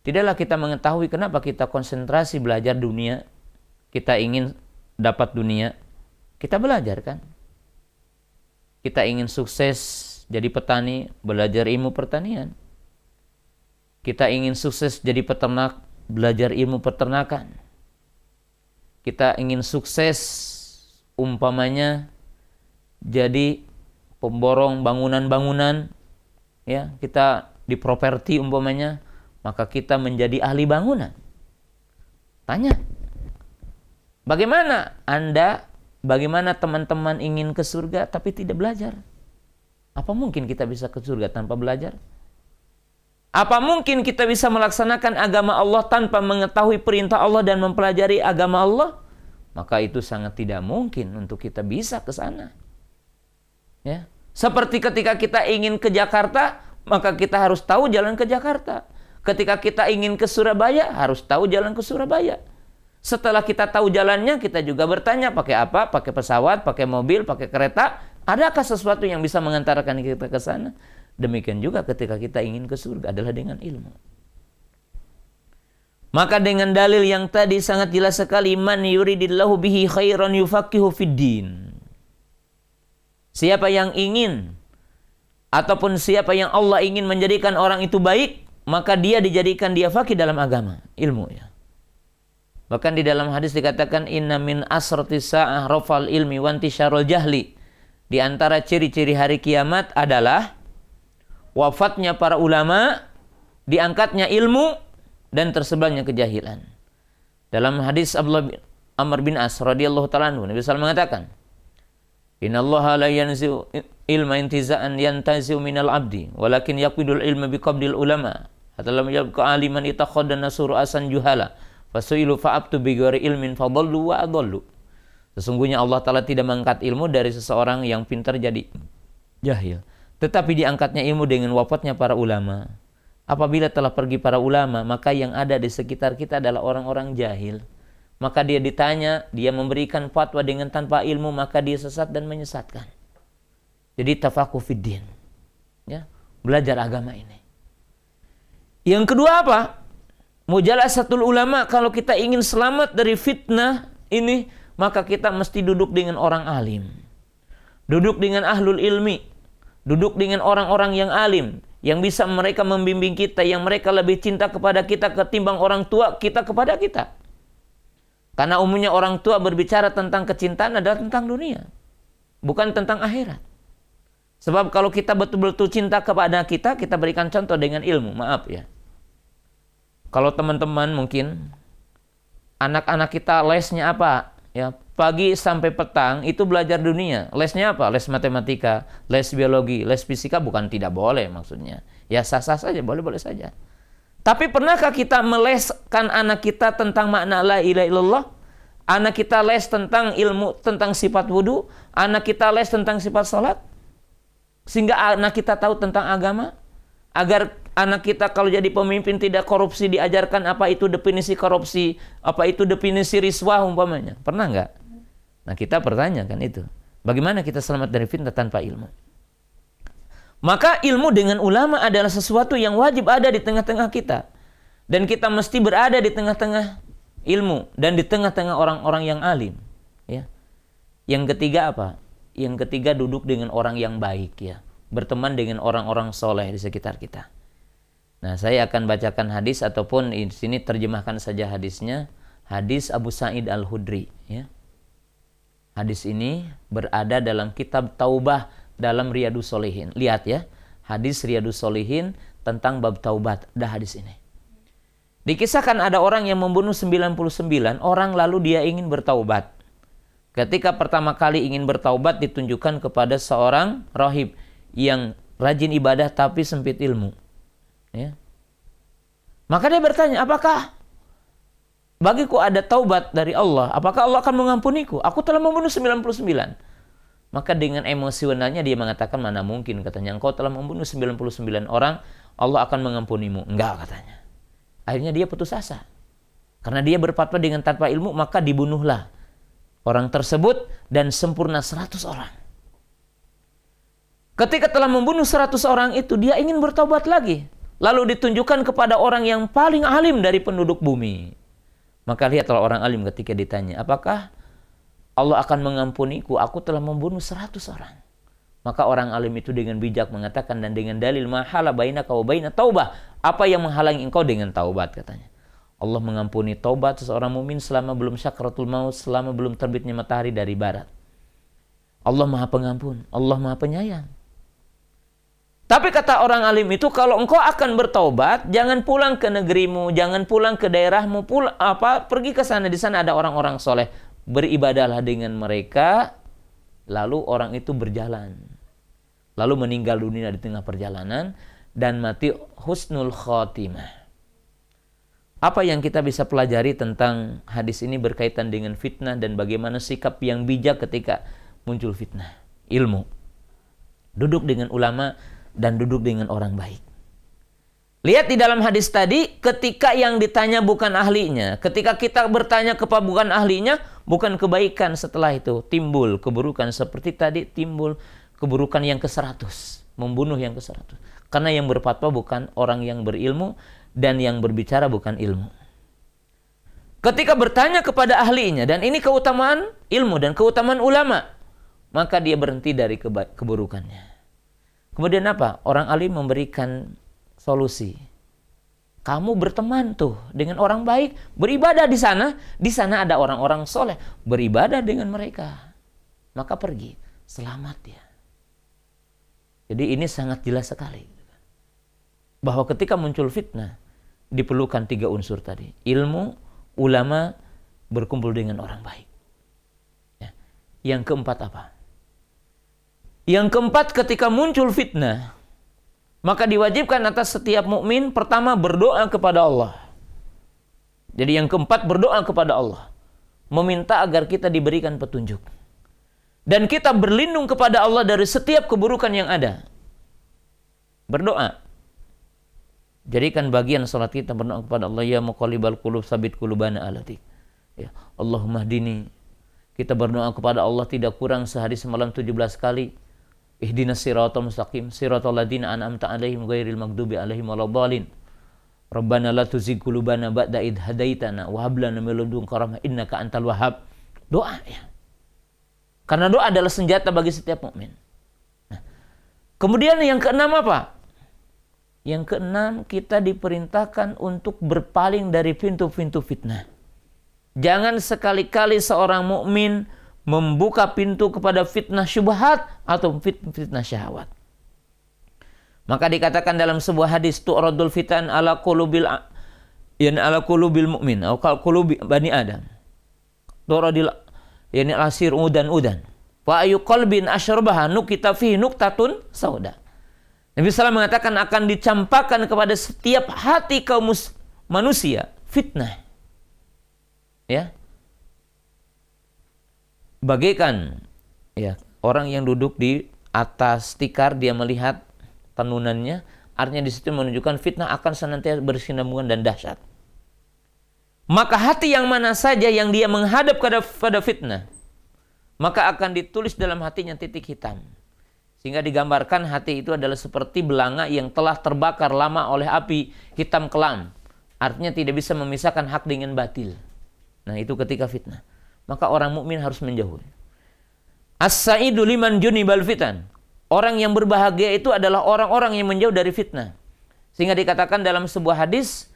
Tidaklah kita mengetahui kenapa kita konsentrasi belajar dunia, kita ingin dapat dunia, kita belajar kan. Kita ingin sukses jadi petani, belajar ilmu pertanian. Kita ingin sukses jadi peternak, belajar ilmu peternakan. Kita ingin sukses umpamanya jadi pemborong bangunan-bangunan ya, kita di properti umpamanya maka kita menjadi ahli bangunan. Tanya, bagaimana Anda, bagaimana teman-teman ingin ke surga tapi tidak belajar? Apa mungkin kita bisa ke surga tanpa belajar? Apa mungkin kita bisa melaksanakan agama Allah tanpa mengetahui perintah Allah dan mempelajari agama Allah? Maka itu sangat tidak mungkin untuk kita bisa ke sana. Ya. Seperti ketika kita ingin ke Jakarta, maka kita harus tahu jalan ke Jakarta. Ketika kita ingin ke Surabaya, harus tahu jalan ke Surabaya. Setelah kita tahu jalannya, kita juga bertanya pakai apa? Pakai pesawat, pakai mobil, pakai kereta. Adakah sesuatu yang bisa mengantarkan kita ke sana? Demikian juga ketika kita ingin ke surga adalah dengan ilmu. Maka dengan dalil yang tadi sangat jelas sekali man yuridillahu bihi khairan yufaqihu fid Siapa yang ingin ataupun siapa yang Allah ingin menjadikan orang itu baik, maka dia dijadikan dia fakih dalam agama, ilmu ya. Bahkan di dalam hadis dikatakan inna min asrati sa'ah rafal ilmi wanti syarul jahli. Di antara ciri-ciri hari kiamat adalah wafatnya para ulama, diangkatnya ilmu dan tersebarnya kejahilan. Dalam hadis Abdullah bin Amr bin As radhiyallahu taala Nabi sallallahu mengatakan, "Innallaha la yanzi'u ilma intiza'an yantazi'u minal abdi, walakin yaqbidul ilma biqabdil ulama." Hatta lam yabqa aliman itakhadana asan juhala. Fasuilu fa'abtu bigori ilmin fadallu wa adallu. Sesungguhnya Allah Ta'ala tidak mengangkat ilmu dari seseorang yang pintar jadi jahil. Tetapi diangkatnya ilmu dengan wafatnya para ulama. Apabila telah pergi para ulama, maka yang ada di sekitar kita adalah orang-orang jahil. Maka dia ditanya, dia memberikan fatwa dengan tanpa ilmu, maka dia sesat dan menyesatkan. Jadi tafakuh fiddin. Ya, belajar agama ini. Yang kedua apa? satu ulama kalau kita ingin selamat dari fitnah ini maka kita mesti duduk dengan orang alim. Duduk dengan ahlul ilmi. Duduk dengan orang-orang yang alim yang bisa mereka membimbing kita, yang mereka lebih cinta kepada kita ketimbang orang tua kita kepada kita. Karena umumnya orang tua berbicara tentang kecintaan adalah tentang dunia, bukan tentang akhirat. Sebab kalau kita betul-betul cinta kepada kita, kita berikan contoh dengan ilmu. Maaf ya. Kalau teman-teman mungkin anak-anak kita lesnya apa? Ya, pagi sampai petang itu belajar dunia. Lesnya apa? Les matematika, les biologi, les fisika bukan tidak boleh maksudnya. Ya sah-sah saja, boleh-boleh saja. Tapi pernahkah kita meleskan anak kita tentang makna la ilaha illallah? Anak kita les tentang ilmu tentang sifat wudhu, anak kita les tentang sifat salat, sehingga anak kita tahu tentang agama, agar anak kita kalau jadi pemimpin tidak korupsi diajarkan apa itu definisi korupsi, apa itu definisi riswah umpamanya. Pernah nggak? Nah kita pertanyakan itu. Bagaimana kita selamat dari fitnah tanpa ilmu? Maka ilmu dengan ulama adalah sesuatu yang wajib ada di tengah-tengah kita. Dan kita mesti berada di tengah-tengah ilmu dan di tengah-tengah orang-orang yang alim. Ya. Yang ketiga apa? Yang ketiga duduk dengan orang yang baik ya. Berteman dengan orang-orang soleh di sekitar kita. Nah, saya akan bacakan hadis ataupun di sini terjemahkan saja hadisnya. Hadis Abu Sa'id Al-Hudri, ya. Hadis ini berada dalam kitab Taubah dalam Riyadus Solihin. Lihat ya, hadis Riyadus Solihin tentang bab taubat. Ada hadis ini. Dikisahkan ada orang yang membunuh 99 orang lalu dia ingin bertaubat. Ketika pertama kali ingin bertaubat ditunjukkan kepada seorang rohib yang rajin ibadah tapi sempit ilmu. Ya. Maka dia bertanya, apakah bagiku ada taubat dari Allah? Apakah Allah akan mengampuniku? Aku telah membunuh 99. Maka dengan emosionalnya dia mengatakan, mana mungkin katanya, engkau telah membunuh 99 orang, Allah akan mengampunimu. Enggak katanya. Akhirnya dia putus asa. Karena dia berfatwa dengan tanpa ilmu, maka dibunuhlah orang tersebut dan sempurna 100 orang. Ketika telah membunuh 100 orang itu, dia ingin bertobat lagi. Lalu ditunjukkan kepada orang yang paling alim dari penduduk bumi. Maka lihatlah orang alim ketika ditanya, apakah Allah akan mengampuniku? Aku telah membunuh seratus orang. Maka orang alim itu dengan bijak mengatakan dan dengan dalil mahala baina kau baina taubah. Apa yang menghalangi engkau dengan taubat katanya. Allah mengampuni taubat seseorang mumin selama belum syakratul maut, selama belum terbitnya matahari dari barat. Allah Maha Pengampun, Allah Maha Penyayang. Tapi kata orang alim itu kalau engkau akan bertaubat, jangan pulang ke negerimu, jangan pulang ke daerahmu, pul apa pergi ke sana di sana ada orang-orang soleh, beribadahlah dengan mereka, lalu orang itu berjalan, lalu meninggal dunia di tengah perjalanan dan mati husnul khotimah. Apa yang kita bisa pelajari tentang hadis ini berkaitan dengan fitnah dan bagaimana sikap yang bijak ketika muncul fitnah? Ilmu. Duduk dengan ulama dan duduk dengan orang baik. Lihat di dalam hadis tadi, ketika yang ditanya bukan ahlinya, ketika kita bertanya kepada bukan ahlinya, bukan kebaikan setelah itu timbul keburukan seperti tadi timbul keburukan yang ke-100, membunuh yang ke-100. Karena yang berfatwa bukan orang yang berilmu dan yang berbicara bukan ilmu. Ketika bertanya kepada ahlinya dan ini keutamaan ilmu dan keutamaan ulama, maka dia berhenti dari keburukannya. Kemudian apa? Orang alim memberikan solusi. Kamu berteman tuh dengan orang baik, beribadah di sana. Di sana ada orang-orang soleh, beribadah dengan mereka. Maka pergi, selamat ya. Jadi ini sangat jelas sekali. Bahwa ketika muncul fitnah, diperlukan tiga unsur tadi. Ilmu, ulama, berkumpul dengan orang baik. Ya. Yang keempat apa? Yang keempat ketika muncul fitnah, maka diwajibkan atas setiap mukmin pertama berdoa kepada Allah. Jadi yang keempat berdoa kepada Allah, meminta agar kita diberikan petunjuk. Dan kita berlindung kepada Allah dari setiap keburukan yang ada. Berdoa. Jadikan bagian salat kita berdoa kepada Allah ya muqallibal qulub sabit qulubana ala Ya, Allahumma dini. Kita berdoa kepada Allah tidak kurang sehari semalam 17 kali Ihdinas siratal mustaqim siratal ladina an'amta alaihim ghairil maghdubi alaihim waladdallin. Rabbana la tuzigh qulubana ba'da id hadaitana wa hab lana min ladunka rahmah innaka antal wahhab. Doa ya. Karena doa adalah senjata bagi setiap mukmin. Nah, kemudian yang keenam apa? Yang keenam kita diperintahkan untuk berpaling dari pintu-pintu fitnah. Jangan sekali-kali seorang mukmin membuka pintu kepada fitnah syubhat atau fitnah syahwat. Maka dikatakan dalam sebuah hadis tu'radul fitan ala qulubil yan ala qulubil mu'min atau qulubi bani Adam. Tu'radil yani asir udan udan. Wa ayu qalbin asyrabaha nukita fi nuktatun sauda. Nabi SAW mengatakan akan dicampakkan kepada setiap hati kaum manusia fitnah. Ya, bagaikan ya orang yang duduk di atas tikar dia melihat tenunannya artinya di situ menunjukkan fitnah akan senantiasa bersinambungan dan dahsyat. Maka hati yang mana saja yang dia menghadap pada fitnah maka akan ditulis dalam hatinya titik hitam. Sehingga digambarkan hati itu adalah seperti belanga yang telah terbakar lama oleh api hitam kelam. Artinya tidak bisa memisahkan hak dengan batil. Nah itu ketika fitnah maka orang mukmin harus menjauhi. As-saidu liman junibal fitan. Orang yang berbahagia itu adalah orang-orang yang menjauh dari fitnah. Sehingga dikatakan dalam sebuah hadis,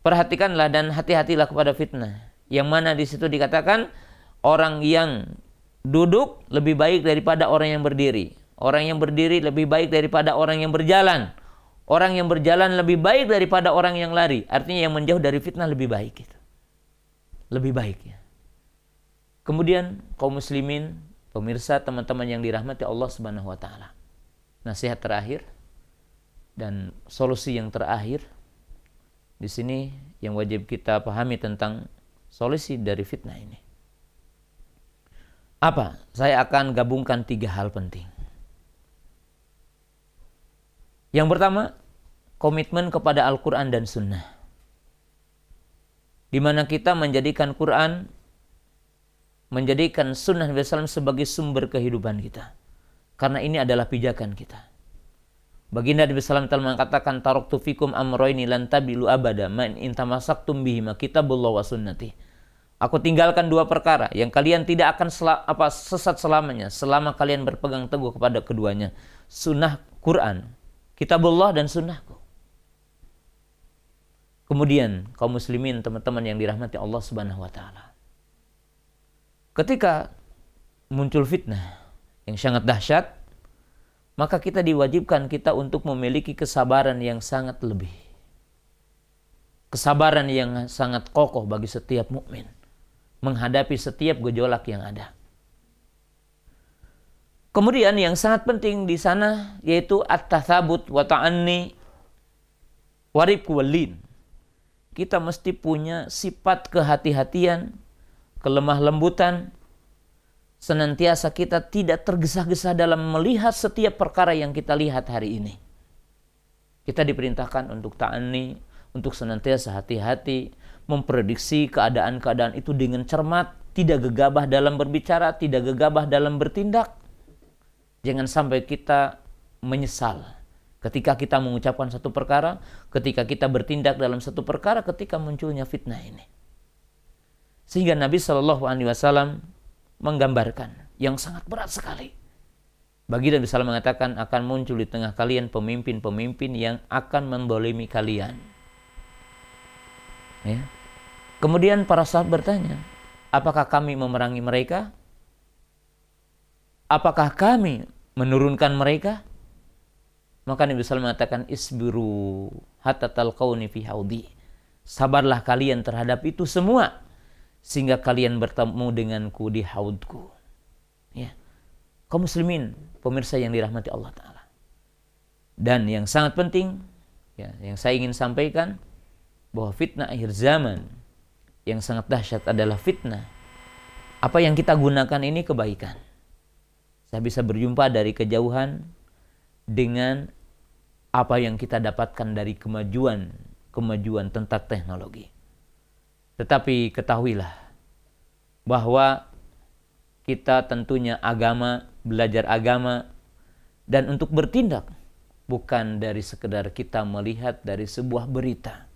perhatikanlah dan hati-hatilah kepada fitnah. Yang mana di situ dikatakan orang yang duduk lebih baik daripada orang yang berdiri. Orang yang berdiri lebih baik daripada orang yang berjalan. Orang yang berjalan lebih baik daripada orang yang lari. Artinya yang menjauh dari fitnah lebih baik. Lebih baik ya. Kemudian kaum muslimin, pemirsa, teman-teman yang dirahmati Allah Subhanahu wa taala. Nasihat terakhir dan solusi yang terakhir di sini yang wajib kita pahami tentang solusi dari fitnah ini. Apa? Saya akan gabungkan tiga hal penting. Yang pertama, komitmen kepada Al-Quran dan Sunnah. Di mana kita menjadikan Quran menjadikan sunnah Nabi SAW sebagai sumber kehidupan kita. Karena ini adalah pijakan kita. Baginda Nabi Sallam telah mengatakan taraktu fikum amroini lan tabilu abada man intamasaktum bihima kitabullah wa sunnati. Aku tinggalkan dua perkara yang kalian tidak akan sel apa sesat selamanya selama kalian berpegang teguh kepada keduanya. Sunnah Quran, kitabullah dan sunnahku. Kemudian kaum muslimin teman-teman yang dirahmati Allah Subhanahu wa taala. Ketika muncul fitnah yang sangat dahsyat, maka kita diwajibkan kita untuk memiliki kesabaran yang sangat lebih. Kesabaran yang sangat kokoh bagi setiap mukmin menghadapi setiap gejolak yang ada. Kemudian yang sangat penting di sana yaitu at-tathabut wa ta'anni warib. Kita mesti punya sifat kehati-hatian, kelemah lembutan, senantiasa kita tidak tergesa-gesa dalam melihat setiap perkara yang kita lihat hari ini. Kita diperintahkan untuk ta'ani, untuk senantiasa hati-hati, memprediksi keadaan-keadaan itu dengan cermat, tidak gegabah dalam berbicara, tidak gegabah dalam bertindak. Jangan sampai kita menyesal ketika kita mengucapkan satu perkara, ketika kita bertindak dalam satu perkara, ketika munculnya fitnah ini. Sehingga Nabi Shallallahu Alaihi Wasallam menggambarkan yang sangat berat sekali. Bagi dan bisa mengatakan akan muncul di tengah kalian pemimpin-pemimpin yang akan mendolimi kalian. Ya. Kemudian para sahabat bertanya, apakah kami memerangi mereka? Apakah kami menurunkan mereka? Maka Nabi SAW mengatakan, isbiru hatta talqawni fi haudi. Sabarlah kalian terhadap itu semua sehingga kalian bertemu denganku di haudku. Ya. Kaum muslimin, pemirsa yang dirahmati Allah taala. Dan yang sangat penting ya, yang saya ingin sampaikan bahwa fitnah akhir zaman yang sangat dahsyat adalah fitnah. Apa yang kita gunakan ini kebaikan. Saya bisa berjumpa dari kejauhan dengan apa yang kita dapatkan dari kemajuan kemajuan tentang teknologi. Tetapi ketahuilah bahwa kita tentunya agama, belajar agama, dan untuk bertindak bukan dari sekedar kita melihat dari sebuah berita.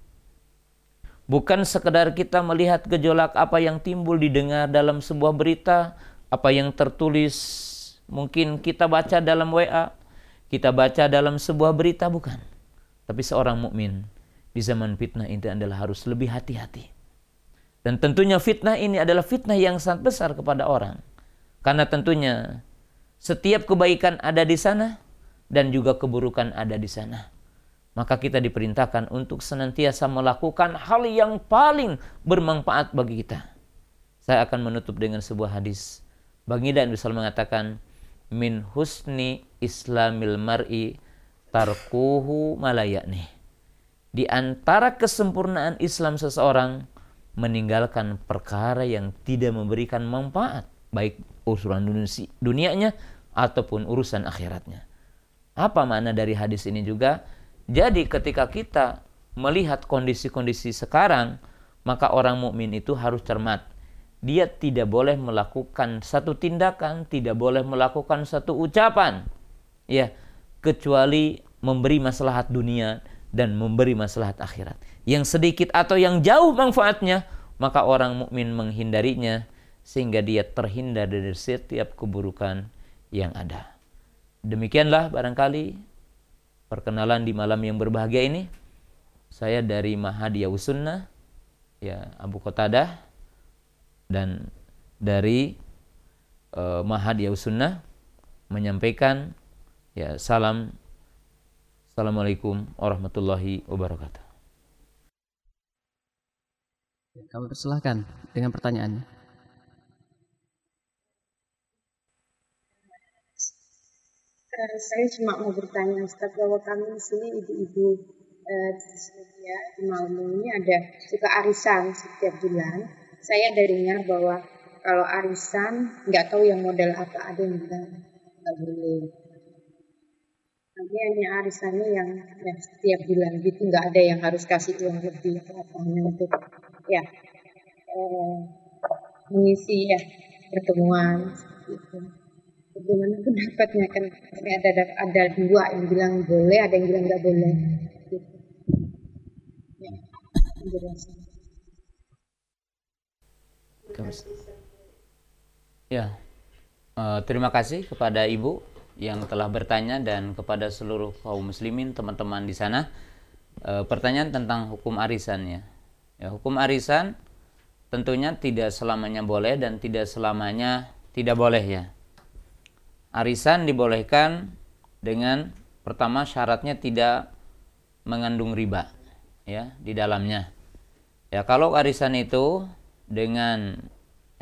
Bukan sekedar kita melihat gejolak apa yang timbul didengar dalam sebuah berita, apa yang tertulis mungkin kita baca dalam WA, kita baca dalam sebuah berita bukan. Tapi seorang mukmin di zaman fitnah ini adalah harus lebih hati-hati dan tentunya fitnah ini adalah fitnah yang sangat besar kepada orang. Karena tentunya setiap kebaikan ada di sana dan juga keburukan ada di sana. Maka kita diperintahkan untuk senantiasa melakukan hal yang paling bermanfaat bagi kita. Saya akan menutup dengan sebuah hadis. Baginda Nabi mengatakan, Min husni islamil mar'i tarkuhu malayakni. Di antara kesempurnaan Islam seseorang, meninggalkan perkara yang tidak memberikan manfaat baik urusan dunianya ataupun urusan akhiratnya. Apa makna dari hadis ini juga? Jadi ketika kita melihat kondisi-kondisi sekarang, maka orang mukmin itu harus cermat. Dia tidak boleh melakukan satu tindakan, tidak boleh melakukan satu ucapan, ya, kecuali memberi maslahat dunia dan memberi maslahat akhirat. Yang sedikit atau yang jauh manfaatnya, maka orang mukmin menghindarinya sehingga dia terhindar dari setiap keburukan yang ada. Demikianlah barangkali perkenalan di malam yang berbahagia ini. Saya dari Mahadiyah Sunnah, ya Abu Qatadah dan dari uh, Mahadiyah Sunnah menyampaikan ya salam Assalamualaikum warahmatullahi wabarakatuh. Kamu persilahkan dengan pertanyaannya. Eh, saya cuma mau bertanya Ustaz bahwa kami di sini ibu-ibu eh, di di Malmo ini ada suka arisan setiap bulan. Saya dengar bahwa kalau arisan nggak tahu yang model apa ada yang bilang nggak boleh tapi hanya arisannya yang ya, setiap bulan gitu nggak ada yang harus kasih uang lebih atau apa untuk ya. Eh, mengisi ya pertemuan gitu. bagaimana pendapatnya? Kan ada, ada ada dua yang bilang boleh ada yang bilang nggak boleh. Gitu. ya ya uh, terima kasih kepada ibu yang telah bertanya dan kepada seluruh kaum muslimin teman-teman di sana. Uh, pertanyaan tentang hukum arisan ya ya hukum arisan tentunya tidak selamanya boleh dan tidak selamanya tidak boleh ya arisan dibolehkan dengan pertama syaratnya tidak mengandung riba ya di dalamnya. Ya kalau arisan itu dengan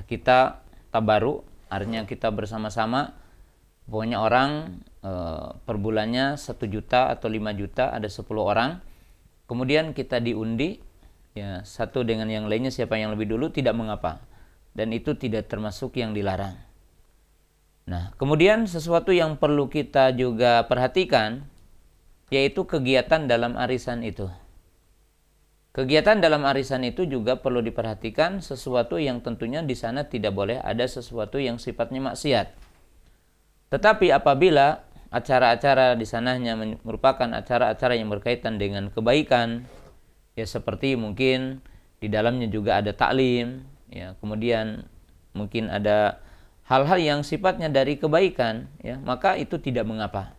kita tabaru artinya kita bersama-sama pokoknya orang e, per bulannya satu juta atau 5 juta ada 10 orang kemudian kita diundi ya satu dengan yang lainnya siapa yang lebih dulu tidak mengapa dan itu tidak termasuk yang dilarang Nah, kemudian sesuatu yang perlu kita juga perhatikan yaitu kegiatan dalam arisan itu. Kegiatan dalam arisan itu juga perlu diperhatikan sesuatu yang tentunya di sana tidak boleh ada sesuatu yang sifatnya maksiat. Tetapi apabila acara-acara di sananya merupakan acara-acara yang berkaitan dengan kebaikan, ya seperti mungkin di dalamnya juga ada taklim, ya. Kemudian mungkin ada hal-hal yang sifatnya dari kebaikan ya. Maka itu tidak mengapa.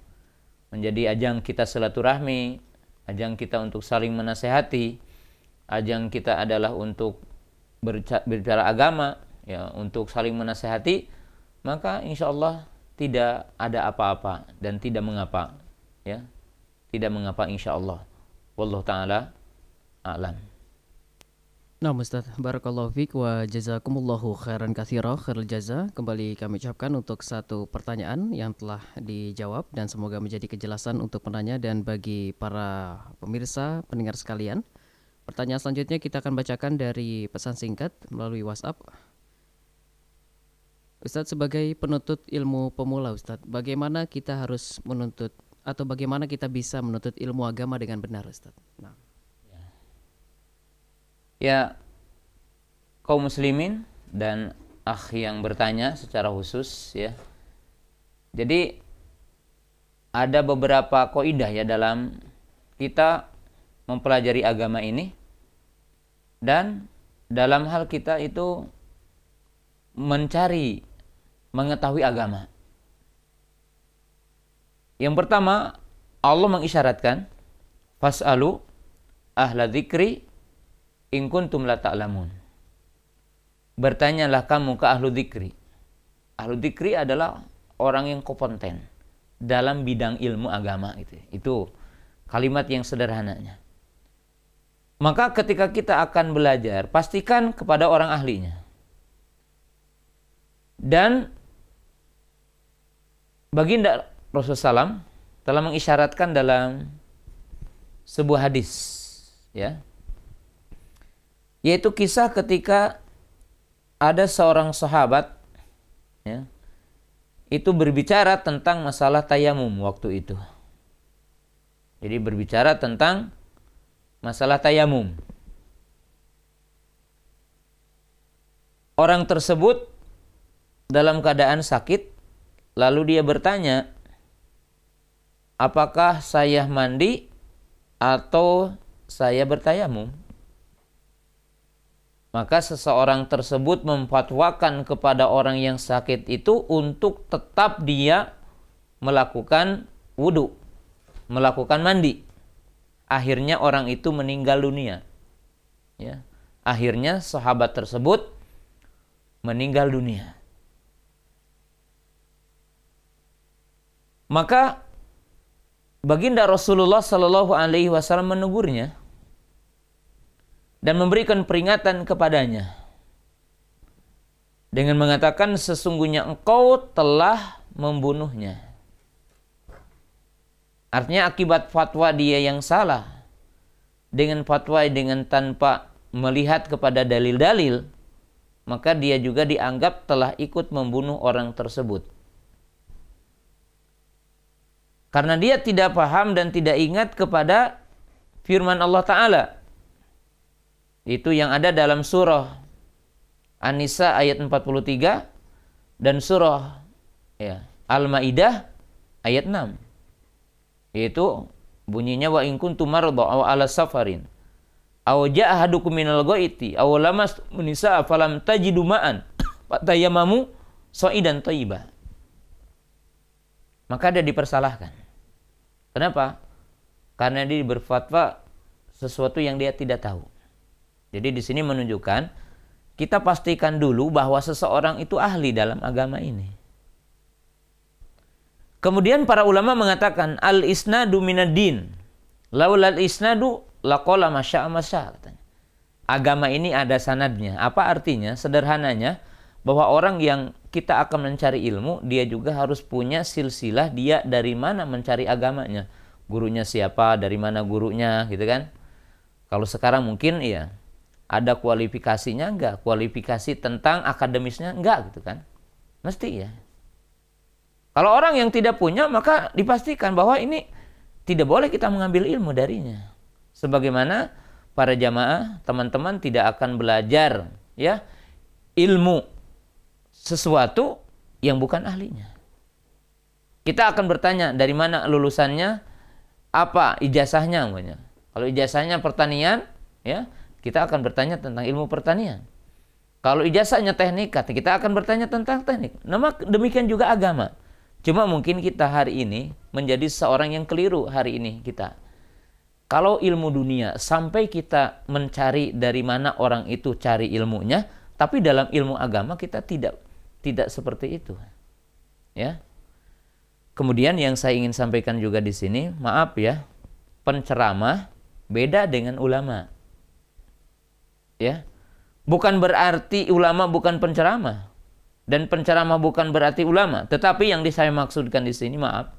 Menjadi ajang kita silaturahmi ajang kita untuk saling menasehati ajang kita adalah untuk berbicara agama ya untuk saling menasehati maka insya Allah tidak ada apa-apa dan tidak mengapa ya. Tidak mengapa insya Allah. Wallahu taala alam Nah Ustaz, Barakallahu fiqh wa jazakumullahu khairan kathira khairul jaza. Kembali kami ucapkan untuk satu pertanyaan yang telah dijawab Dan semoga menjadi kejelasan untuk penanya dan bagi para pemirsa, pendengar sekalian. Pertanyaan selanjutnya kita akan bacakan dari pesan singkat melalui WhatsApp. Ustadz sebagai penuntut ilmu pemula Ustadz Bagaimana kita harus menuntut Atau bagaimana kita bisa menuntut ilmu agama dengan benar Ustadz? Nah ya kaum muslimin dan akh yang bertanya secara khusus ya. Jadi ada beberapa koidah ya dalam kita mempelajari agama ini dan dalam hal kita itu mencari mengetahui agama. Yang pertama, Allah mengisyaratkan fasalu ahla dzikri in kuntum la ta'lamun. Bertanyalah kamu ke ahlu dzikri. Ahlu dzikri adalah orang yang kompeten dalam bidang ilmu agama itu. Itu kalimat yang sederhananya. Maka ketika kita akan belajar, pastikan kepada orang ahlinya. Dan baginda Rasulullah SAW telah mengisyaratkan dalam sebuah hadis, ya, yaitu kisah ketika ada seorang sahabat ya, itu berbicara tentang masalah tayamum waktu itu. Jadi berbicara tentang masalah tayamum. Orang tersebut dalam keadaan sakit lalu dia bertanya, "Apakah saya mandi atau saya bertayamum?" Maka seseorang tersebut memfatwakan kepada orang yang sakit itu untuk tetap dia melakukan wudhu, melakukan mandi. Akhirnya orang itu meninggal dunia. Ya. Akhirnya sahabat tersebut meninggal dunia. Maka baginda Rasulullah Shallallahu Alaihi Wasallam menegurnya, dan memberikan peringatan kepadanya dengan mengatakan sesungguhnya engkau telah membunuhnya. Artinya akibat fatwa dia yang salah dengan fatwa dengan tanpa melihat kepada dalil-dalil maka dia juga dianggap telah ikut membunuh orang tersebut. Karena dia tidak paham dan tidak ingat kepada firman Allah Ta'ala itu yang ada dalam surah An-Nisa ayat 43 dan surah ya Al-Maidah ayat 6. Yaitu bunyinya wa in kuntum marda aw ala safarin aw jaa ahadukum minal ghaiti aw lamas nisa falam tajidu ma'an fatayamamu sa'idan thayyibah. Maka dia dipersalahkan. Kenapa? Karena dia berfatwa sesuatu yang dia tidak tahu. Jadi di sini menunjukkan kita pastikan dulu bahwa seseorang itu ahli dalam agama ini. Kemudian para ulama mengatakan al isnadu minadin. Laulal isnadu laqala masya masya katanya. Agama ini ada sanadnya. Apa artinya? Sederhananya bahwa orang yang kita akan mencari ilmu, dia juga harus punya silsilah dia dari mana mencari agamanya. Gurunya siapa, dari mana gurunya, gitu kan? Kalau sekarang mungkin ya ada kualifikasinya enggak, kualifikasi tentang akademisnya enggak gitu kan. Mesti ya. Kalau orang yang tidak punya maka dipastikan bahwa ini tidak boleh kita mengambil ilmu darinya. Sebagaimana para jamaah, teman-teman tidak akan belajar ya ilmu sesuatu yang bukan ahlinya. Kita akan bertanya dari mana lulusannya, apa ijazahnya namanya. Kalau ijazahnya pertanian, ya kita akan bertanya tentang ilmu pertanian. Kalau ijazahnya teknik, kita akan bertanya tentang teknik. Nama demikian juga agama. Cuma mungkin kita hari ini menjadi seorang yang keliru hari ini kita. Kalau ilmu dunia sampai kita mencari dari mana orang itu cari ilmunya, tapi dalam ilmu agama kita tidak tidak seperti itu. Ya. Kemudian yang saya ingin sampaikan juga di sini, maaf ya, penceramah beda dengan ulama. Ya. Bukan berarti ulama bukan penceramah dan penceramah bukan berarti ulama, tetapi yang saya maksudkan di sini maaf.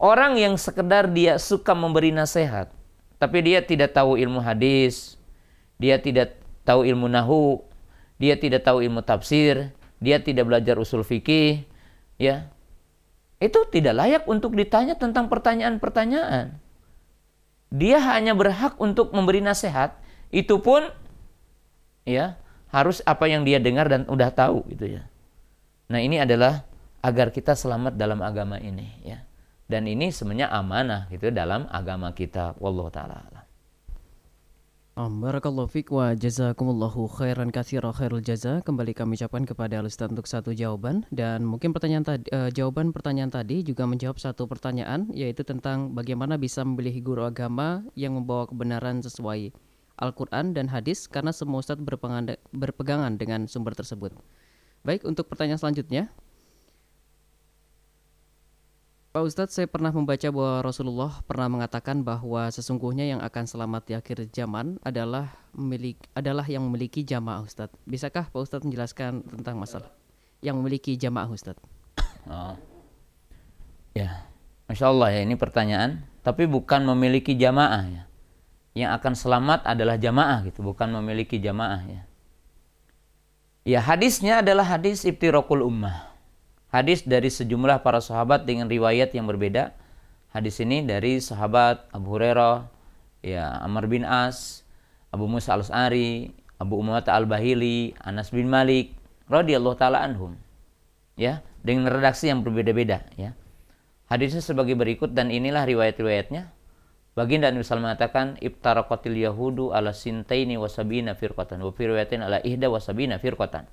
Orang yang sekedar dia suka memberi nasihat, tapi dia tidak tahu ilmu hadis, dia tidak tahu ilmu nahu, dia tidak tahu ilmu tafsir, dia tidak belajar usul fikih, ya. Itu tidak layak untuk ditanya tentang pertanyaan-pertanyaan. Dia hanya berhak untuk memberi nasihat, itu pun ya harus apa yang dia dengar dan udah tahu gitu ya. Nah, ini adalah agar kita selamat dalam agama ini ya. Dan ini sebenarnya amanah gitu dalam agama kita. Wallahu taala Barakallahu fiq wa jazakumullahu khairan katsira khairul jaza. Kembali kami ucapkan kepada Ustaz untuk satu jawaban dan mungkin pertanyaan tadi uh, jawaban pertanyaan tadi juga menjawab satu pertanyaan yaitu tentang bagaimana bisa memilih guru agama yang membawa kebenaran sesuai Al-Quran dan hadis karena semua ustadz berpegangan dengan sumber tersebut. Baik, untuk pertanyaan selanjutnya. Pak Ustadz, saya pernah membaca bahwa Rasulullah pernah mengatakan bahwa sesungguhnya yang akan selamat di akhir zaman adalah milik adalah yang memiliki jamaah Ustadz. Bisakah Pak Ustadz menjelaskan tentang masalah yang memiliki jamaah Ustadz? Oh. Ya, Masya Allah ya ini pertanyaan. Tapi bukan memiliki jamaah ya yang akan selamat adalah jamaah gitu, bukan memiliki jamaah ya. Ya hadisnya adalah hadis ibtirokul ummah. Hadis dari sejumlah para sahabat dengan riwayat yang berbeda. Hadis ini dari sahabat Abu Hurairah, ya Amr bin As, Abu Musa al-As'ari, Abu Umamah al-Bahili, Anas bin Malik, radhiyallahu taala anhum. Ya, dengan redaksi yang berbeda-beda ya. Hadisnya sebagai berikut dan inilah riwayat-riwayatnya. Baginda Nabi SAW mengatakan ibtaraqatil yahudu ala sintaini wasabina firqatan wa firwayatin ala ihda wasabina firqatan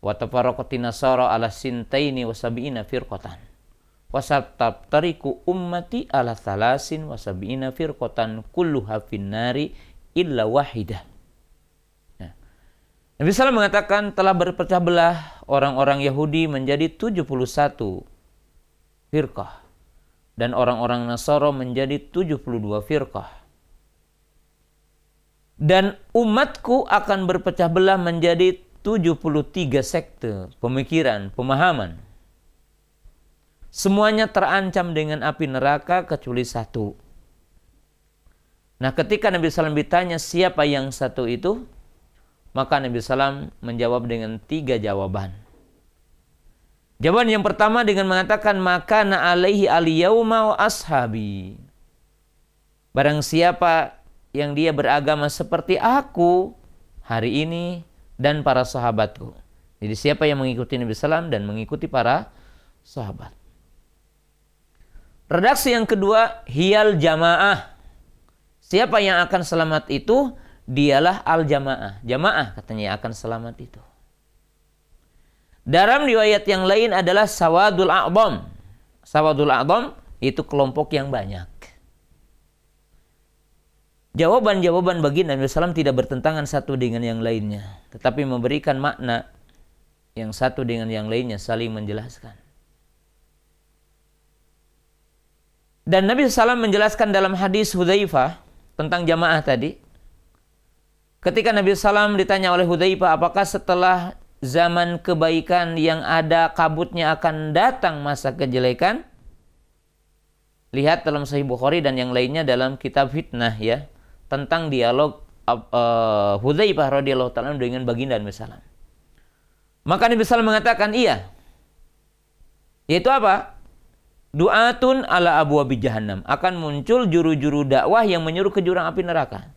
wa tafaraqatin nasara ala sintaini wasabina firqatan wa tariku ummati ala thalasin wasabina firqatan kulluha finnari illa wahidah ya. Nabi SAW mengatakan telah berpecah belah orang-orang Yahudi menjadi 71 firqah dan orang-orang Nasoro menjadi 72 firqah. Dan umatku akan berpecah belah menjadi 73 sekte, pemikiran, pemahaman. Semuanya terancam dengan api neraka kecuali satu. Nah ketika Nabi SAW ditanya siapa yang satu itu, maka Nabi SAW menjawab dengan tiga jawaban. Jawaban yang pertama dengan mengatakan maka na alaihi aliyauma wa ashabi. Barang siapa yang dia beragama seperti aku hari ini dan para sahabatku. Jadi siapa yang mengikuti Nabi Sallam dan mengikuti para sahabat. Redaksi yang kedua, hiyal jamaah. Siapa yang akan selamat itu? Dialah al jamaah. Jamaah katanya akan selamat itu. Dalam riwayat yang lain adalah sawadul a'bam. Sawadul a'bam itu kelompok yang banyak. Jawaban-jawaban bagi Nabi SAW tidak bertentangan satu dengan yang lainnya. Tetapi memberikan makna yang satu dengan yang lainnya saling menjelaskan. Dan Nabi SAW menjelaskan dalam hadis Hudzaifah tentang jamaah tadi. Ketika Nabi SAW ditanya oleh Hudzaifah, apakah setelah zaman kebaikan yang ada kabutnya akan datang masa kejelekan? Lihat dalam Sahih Bukhari dan yang lainnya dalam kitab fitnah ya tentang dialog uh, Hudzaifah radhiyallahu taala dengan baginda Nabi. Maka Nabi SAW mengatakan iya. Yaitu apa? Du'atun ala abu abi jahannam. Akan muncul juru-juru dakwah yang menyuruh ke jurang api neraka.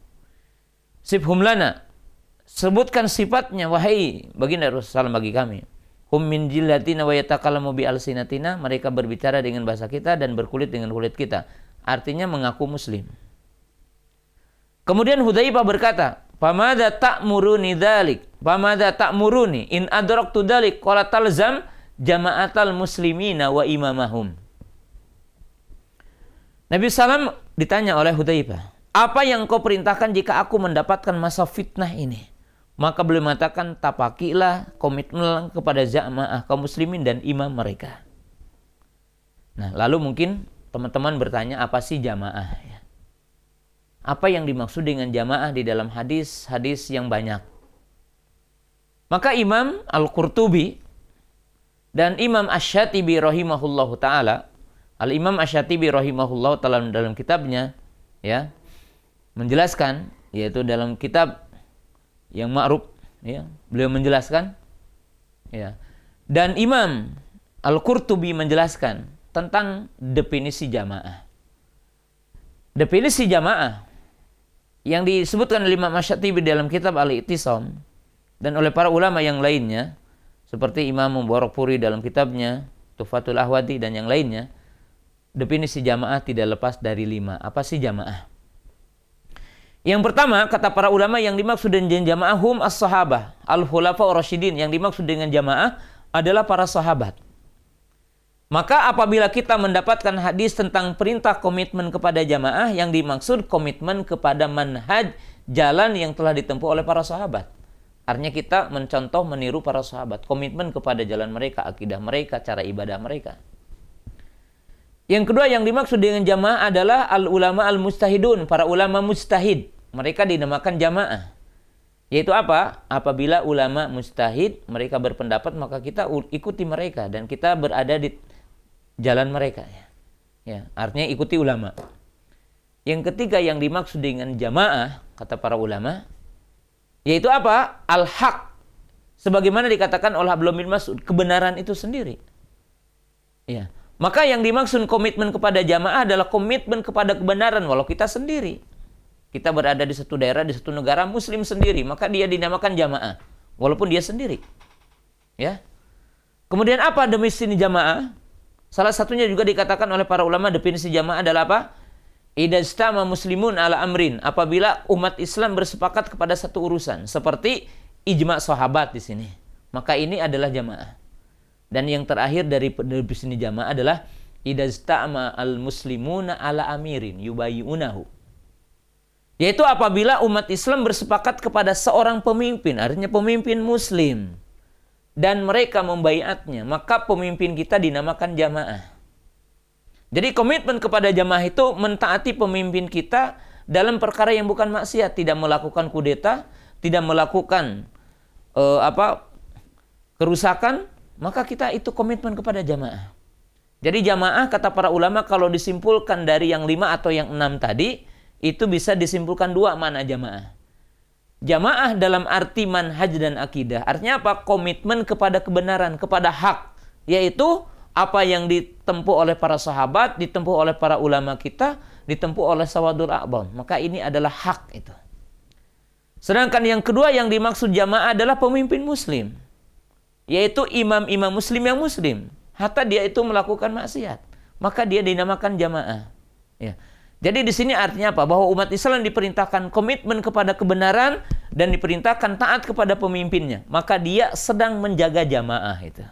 Sifhum lana. Sebutkan sifatnya, wahai baginda Rasulullah bagi kami. Hum min jillatina wa yatakalamu bi alsinatina. Mereka berbicara dengan bahasa kita dan berkulit dengan kulit kita. Artinya mengaku muslim. Kemudian Hudzaifah berkata, "Pamada ta'muruni dzalik? Pamada ta'muruni in adraktu dzalik?" Qala talzam jama'atal muslimina wa imamahum. Nabi Sallam ditanya oleh Hudzaifah, apa yang kau perintahkan jika aku mendapatkan masa fitnah ini? Maka beliau mengatakan, tapakilah komitmen kepada jamaah kaum muslimin dan imam mereka. Nah, lalu mungkin teman-teman bertanya, apa sih jamaah? Ya. Apa yang dimaksud dengan jamaah di dalam hadis-hadis yang banyak? Maka Imam Al-Qurtubi dan Imam Ash-Shatibi rahimahullahu taala Al Imam Asyatibi rahimahullah dalam dalam kitabnya ya menjelaskan yaitu dalam kitab yang ma'ruf ya beliau menjelaskan ya dan Imam Al-Qurtubi menjelaskan tentang definisi jamaah. Definisi jamaah yang disebutkan oleh Imam Asyatibi dalam kitab Al-Ittisam dan oleh para ulama yang lainnya seperti Imam Mubarak Puri dalam kitabnya Tufatul Ahwadi dan yang lainnya definisi jamaah tidak lepas dari lima. Apa sih jamaah? Yang pertama, kata para ulama yang dimaksud dengan jamaah hum as-sahabah, al-khulafa rasyidin. Yang dimaksud dengan jamaah adalah para sahabat. Maka apabila kita mendapatkan hadis tentang perintah komitmen kepada jamaah, yang dimaksud komitmen kepada manhaj jalan yang telah ditempuh oleh para sahabat. Artinya kita mencontoh meniru para sahabat, komitmen kepada jalan mereka, akidah mereka, cara ibadah mereka. Yang kedua yang dimaksud dengan jamaah adalah al ulama al mustahidun, para ulama mustahid. Mereka dinamakan jamaah. Yaitu apa? Apabila ulama mustahid mereka berpendapat maka kita ikuti mereka dan kita berada di jalan mereka ya. Ya, artinya ikuti ulama. Yang ketiga yang dimaksud dengan jamaah kata para ulama yaitu apa? Al-haq. Sebagaimana dikatakan oleh Abdullah bin Mas'ud, kebenaran itu sendiri. Ya. Maka yang dimaksud komitmen kepada jamaah adalah komitmen kepada kebenaran walau kita sendiri. Kita berada di satu daerah, di satu negara muslim sendiri, maka dia dinamakan jamaah walaupun dia sendiri. Ya. Kemudian apa definisi jamaah? Salah satunya juga dikatakan oleh para ulama definisi jamaah adalah apa? Idastama muslimun ala amrin. Apabila umat Islam bersepakat kepada satu urusan. Seperti ijma sahabat di sini. Maka ini adalah jamaah. Dan yang terakhir dari sini jamaah adalah idastama al muslimuna ala amirin yubayunahu. Yaitu apabila umat Islam bersepakat kepada seorang pemimpin, artinya pemimpin muslim dan mereka membayatnya, maka pemimpin kita dinamakan jamaah. Jadi komitmen kepada jamaah itu mentaati pemimpin kita dalam perkara yang bukan maksiat, tidak melakukan kudeta, tidak melakukan uh, apa kerusakan, maka kita itu komitmen kepada jamaah. Jadi jamaah kata para ulama kalau disimpulkan dari yang lima atau yang enam tadi, itu bisa disimpulkan dua mana jamaah. Jamaah dalam arti manhaj dan akidah. Artinya apa? Komitmen kepada kebenaran, kepada hak. Yaitu apa yang ditempuh oleh para sahabat, ditempuh oleh para ulama kita, ditempuh oleh sawadul a'bam. Maka ini adalah hak itu. Sedangkan yang kedua yang dimaksud jamaah adalah pemimpin muslim yaitu imam-imam muslim yang muslim. hatta dia itu melakukan maksiat, maka dia dinamakan jamaah. Ya. Jadi di sini artinya apa? Bahwa umat Islam diperintahkan komitmen kepada kebenaran dan diperintahkan taat kepada pemimpinnya. Maka dia sedang menjaga jamaah itu.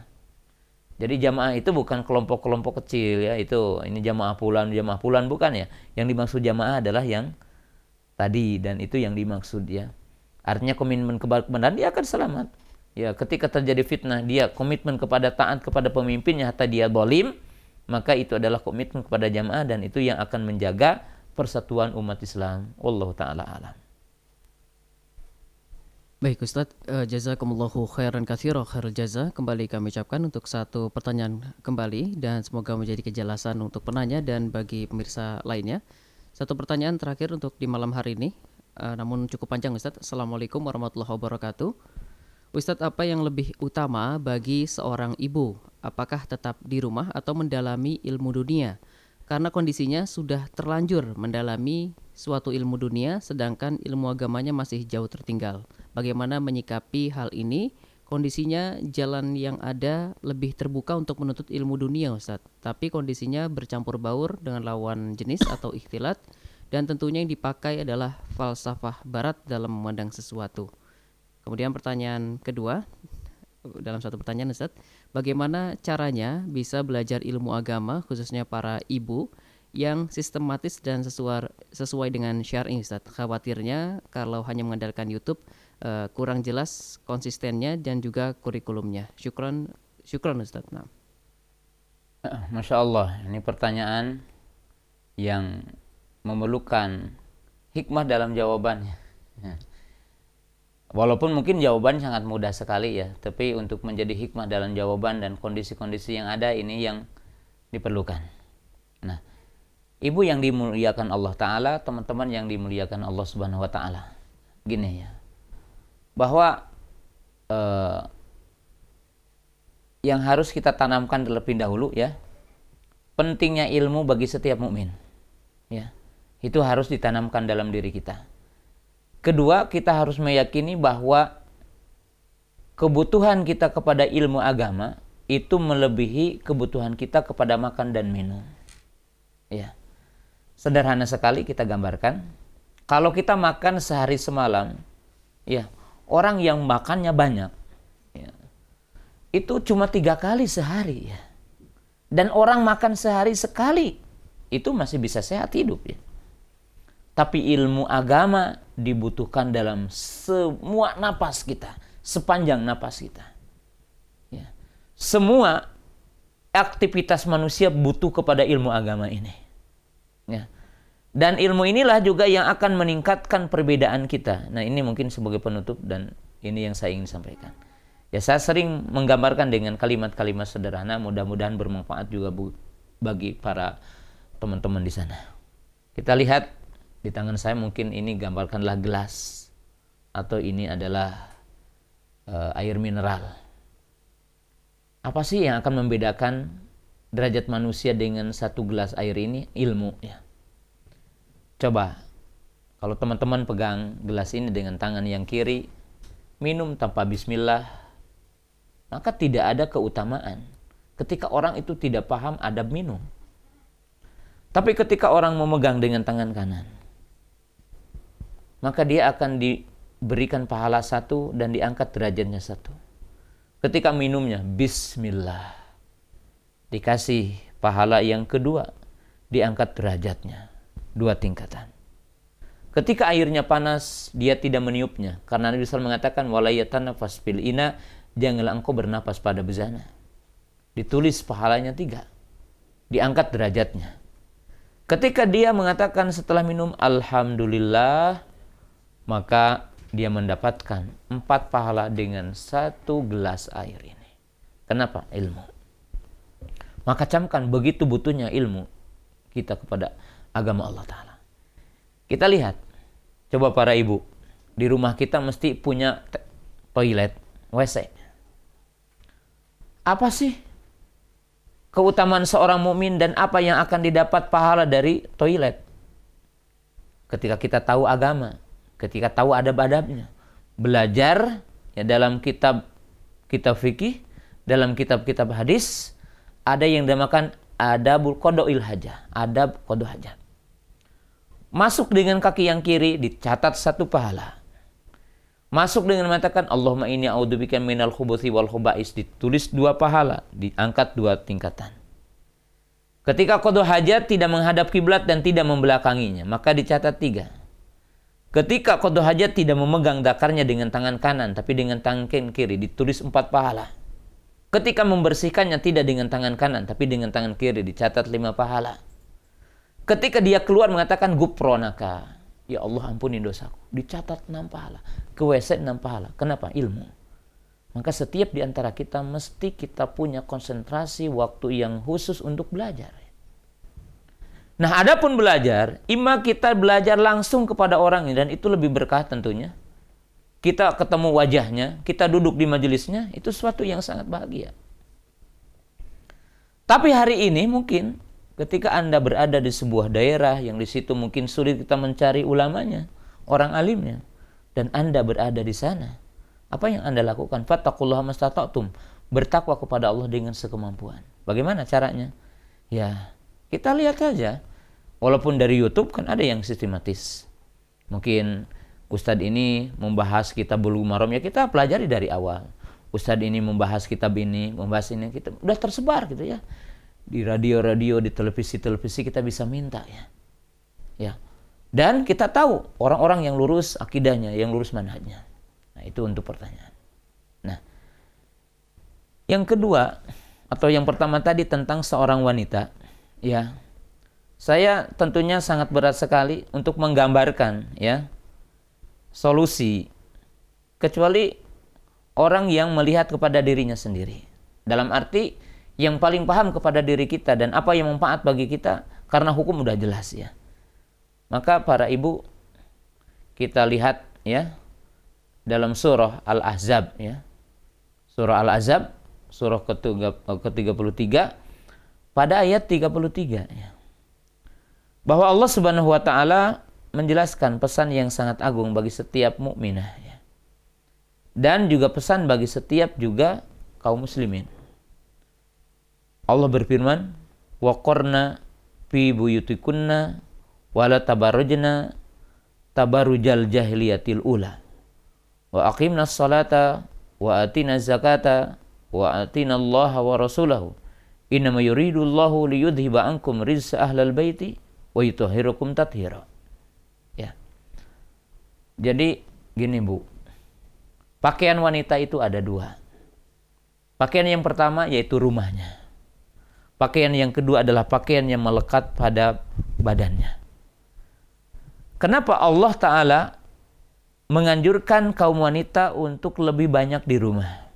Jadi jamaah itu bukan kelompok-kelompok kecil ya, itu ini jamaah pulan, jamaah pulan bukan ya. Yang dimaksud jamaah adalah yang tadi dan itu yang dimaksud ya. Artinya komitmen kepada kebenaran dia akan selamat. Ya, ketika terjadi fitnah dia komitmen kepada taat kepada pemimpinnya hatta dia bolim, maka itu adalah komitmen kepada jamaah dan itu yang akan menjaga persatuan umat Islam. Allah taala alam. Baik Ustaz, uh, jazakumullahu khairan katsira khairul jaza. Kembali kami ucapkan untuk satu pertanyaan kembali dan semoga menjadi kejelasan untuk penanya dan bagi pemirsa lainnya. Satu pertanyaan terakhir untuk di malam hari ini, uh, namun cukup panjang Ustaz. Assalamualaikum warahmatullahi wabarakatuh. Ustadz, apa yang lebih utama bagi seorang ibu? Apakah tetap di rumah atau mendalami ilmu dunia? Karena kondisinya sudah terlanjur mendalami suatu ilmu dunia, sedangkan ilmu agamanya masih jauh tertinggal. Bagaimana menyikapi hal ini? Kondisinya jalan yang ada lebih terbuka untuk menuntut ilmu dunia, Ustadz. Tapi kondisinya bercampur baur dengan lawan jenis atau ikhtilat, dan tentunya yang dipakai adalah falsafah barat dalam memandang sesuatu. Kemudian pertanyaan kedua dalam satu pertanyaan Ustaz, bagaimana caranya bisa belajar ilmu agama khususnya para ibu yang sistematis dan sesuai sesuai dengan syar'i Ustaz. Khawatirnya kalau hanya mengandalkan YouTube uh, kurang jelas konsistennya dan juga kurikulumnya. Syukron syukron Ustaz. Nah. Masya Allah, ini pertanyaan yang memerlukan hikmah dalam jawabannya. Walaupun mungkin jawaban sangat mudah sekali ya, tapi untuk menjadi hikmah dalam jawaban dan kondisi-kondisi yang ada ini yang diperlukan. Nah, ibu yang dimuliakan Allah Ta'ala, teman-teman yang dimuliakan Allah Subhanahu Wa Ta'ala. Gini ya, bahwa eh, yang harus kita tanamkan terlebih dahulu ya, pentingnya ilmu bagi setiap mukmin. Ya, itu harus ditanamkan dalam diri kita Kedua, kita harus meyakini bahwa kebutuhan kita kepada ilmu agama itu melebihi kebutuhan kita kepada makan dan minum. Ya. Sederhana sekali kita gambarkan. Kalau kita makan sehari semalam, ya, orang yang makannya banyak, ya, itu cuma tiga kali sehari, ya. Dan orang makan sehari sekali, itu masih bisa sehat hidup, ya. Tapi ilmu agama dibutuhkan dalam semua napas kita, sepanjang napas kita. Ya. Semua aktivitas manusia butuh kepada ilmu agama ini. Ya. Dan ilmu inilah juga yang akan meningkatkan perbedaan kita. Nah ini mungkin sebagai penutup dan ini yang saya ingin sampaikan. Ya saya sering menggambarkan dengan kalimat-kalimat sederhana, mudah-mudahan bermanfaat juga bagi para teman-teman di sana. Kita lihat di tangan saya mungkin ini gambarkanlah gelas atau ini adalah uh, air mineral. Apa sih yang akan membedakan derajat manusia dengan satu gelas air ini? Ilmu ya. Coba kalau teman-teman pegang gelas ini dengan tangan yang kiri, minum tanpa bismillah, maka tidak ada keutamaan. Ketika orang itu tidak paham adab minum. Tapi ketika orang memegang dengan tangan kanan, maka dia akan diberikan pahala satu dan diangkat derajatnya satu. Ketika minumnya, Bismillah. Dikasih pahala yang kedua, diangkat derajatnya. Dua tingkatan. Ketika airnya panas, dia tidak meniupnya. Karena Nabi SAW mengatakan, Walayatana faspil ina, janganlah engkau bernapas pada bezana. Ditulis pahalanya tiga. Diangkat derajatnya. Ketika dia mengatakan setelah minum, Alhamdulillah, maka dia mendapatkan empat pahala dengan satu gelas air ini. Kenapa? Ilmu. Maka camkan begitu butuhnya ilmu kita kepada agama Allah Ta'ala. Kita lihat, coba para ibu, di rumah kita mesti punya toilet, WC. Apa sih keutamaan seorang mukmin dan apa yang akan didapat pahala dari toilet? Ketika kita tahu agama, ketika tahu adab-adabnya. Belajar ya dalam kitab kitab fikih, dalam kitab-kitab hadis ada yang dinamakan adabul kodoil hajah, adab hajat. Masuk dengan kaki yang kiri dicatat satu pahala. Masuk dengan mengatakan Allahumma ini a'udzubika minal khubuthi wal khubais ditulis dua pahala, diangkat dua tingkatan. Ketika kodo hajat tidak menghadap kiblat dan tidak membelakanginya, maka dicatat tiga. Ketika kodo hajat tidak memegang dakarnya dengan tangan kanan, tapi dengan tangan kiri, ditulis empat pahala. Ketika membersihkannya tidak dengan tangan kanan, tapi dengan tangan kiri, dicatat lima pahala. Ketika dia keluar mengatakan gupronaka, ya Allah ampuni dosaku, dicatat enam pahala. Ke WC enam pahala. Kenapa? Ilmu. Maka setiap di antara kita mesti kita punya konsentrasi waktu yang khusus untuk belajar. Nah, adapun belajar, ima kita belajar langsung kepada orang dan itu lebih berkah tentunya. Kita ketemu wajahnya, kita duduk di majelisnya, itu suatu yang sangat bahagia. Tapi hari ini mungkin ketika Anda berada di sebuah daerah yang di situ mungkin sulit kita mencari ulamanya, orang alimnya, dan Anda berada di sana, apa yang Anda lakukan? Fattakullah mastata'tum. Bertakwa kepada Allah dengan sekemampuan. Bagaimana caranya? Ya, kita lihat saja. Walaupun dari YouTube kan ada yang sistematis. Mungkin Ustadz ini membahas kitab bulu marom ya kita pelajari dari awal. Ustadz ini membahas kitab ini, membahas ini kita udah tersebar gitu ya. Di radio-radio, di televisi-televisi kita bisa minta ya. Ya. Dan kita tahu orang-orang yang lurus akidahnya, yang lurus manhajnya. Nah, itu untuk pertanyaan. Nah, yang kedua atau yang pertama tadi tentang seorang wanita ya saya tentunya sangat berat sekali untuk menggambarkan ya solusi kecuali orang yang melihat kepada dirinya sendiri dalam arti yang paling paham kepada diri kita dan apa yang manfaat bagi kita karena hukum udah jelas ya maka para ibu kita lihat ya dalam surah Al-Ahzab ya surah Al-Ahzab surah ke-33 pada ayat 33 ya. Bahwa Allah Subhanahu wa taala menjelaskan pesan yang sangat agung bagi setiap mukminah ya. Dan juga pesan bagi setiap juga kaum muslimin. Allah berfirman, "Wa qarna fi buyutikunna wala tabarrujna tabarujal jahiliyatil ula wa aqimna salata wa atina zakata wa atina Allah wa rasulahu Innama yuridullahu liyudhiba ankum rizsa ahlal baiti wa yutahhirukum tathira. Ya. Jadi gini Bu. Pakaian wanita itu ada dua. Pakaian yang pertama yaitu rumahnya. Pakaian yang kedua adalah pakaian yang melekat pada badannya. Kenapa Allah Ta'ala menganjurkan kaum wanita untuk lebih banyak di rumah?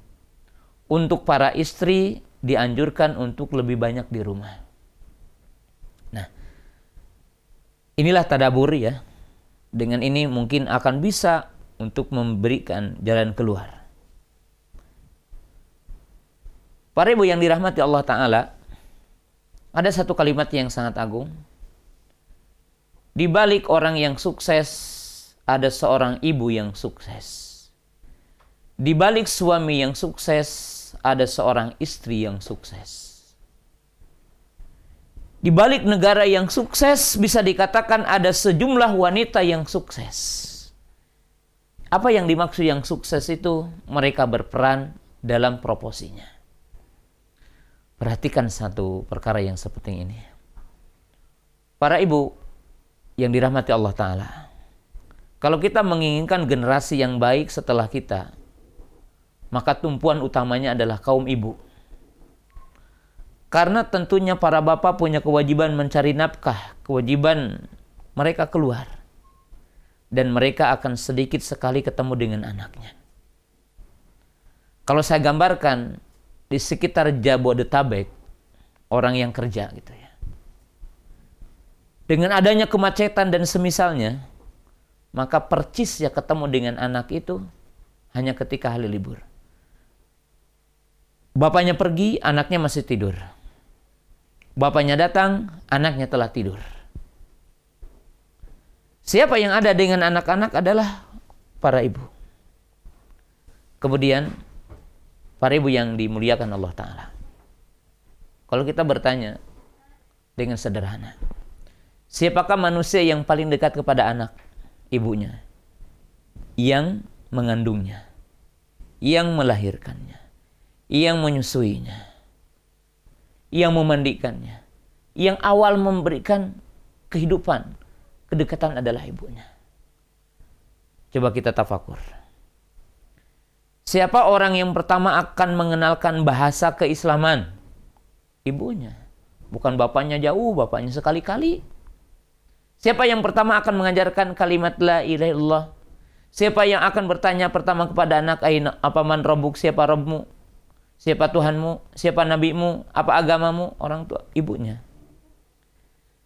Untuk para istri dianjurkan untuk lebih banyak di rumah. Nah, inilah tadabur ya. Dengan ini mungkin akan bisa untuk memberikan jalan keluar. Para ibu yang dirahmati Allah Ta'ala, ada satu kalimat yang sangat agung. Di balik orang yang sukses, ada seorang ibu yang sukses. Di balik suami yang sukses, ada seorang istri yang sukses. Di balik negara yang sukses bisa dikatakan ada sejumlah wanita yang sukses. Apa yang dimaksud yang sukses itu? Mereka berperan dalam proposinya. Perhatikan satu perkara yang seperti ini. Para ibu yang dirahmati Allah Ta'ala. Kalau kita menginginkan generasi yang baik setelah kita, maka tumpuan utamanya adalah kaum ibu. Karena tentunya para bapak punya kewajiban mencari nafkah, kewajiban mereka keluar. Dan mereka akan sedikit sekali ketemu dengan anaknya. Kalau saya gambarkan di sekitar Jabodetabek, orang yang kerja gitu ya. Dengan adanya kemacetan dan semisalnya, maka percis ya ketemu dengan anak itu hanya ketika hari libur. Bapaknya pergi, anaknya masih tidur. Bapaknya datang, anaknya telah tidur. Siapa yang ada dengan anak-anak adalah para ibu. Kemudian para ibu yang dimuliakan Allah Ta'ala. Kalau kita bertanya dengan sederhana, siapakah manusia yang paling dekat kepada anak? Ibunya. Yang mengandungnya. Yang melahirkannya. Yang menyusuinya. Yang memandikannya. Yang awal memberikan kehidupan. Kedekatan adalah ibunya. Coba kita tafakur. Siapa orang yang pertama akan mengenalkan bahasa keislaman? ibunya. Bukan bapaknya jauh, bapaknya sekali-kali. Siapa yang pertama akan mengajarkan kalimat la ilaha illallah? Siapa yang akan bertanya pertama kepada anak apa man robuk siapa robmu? Siapa Tuhanmu? Siapa nabimu? Apa agamamu? Orang tua ibunya.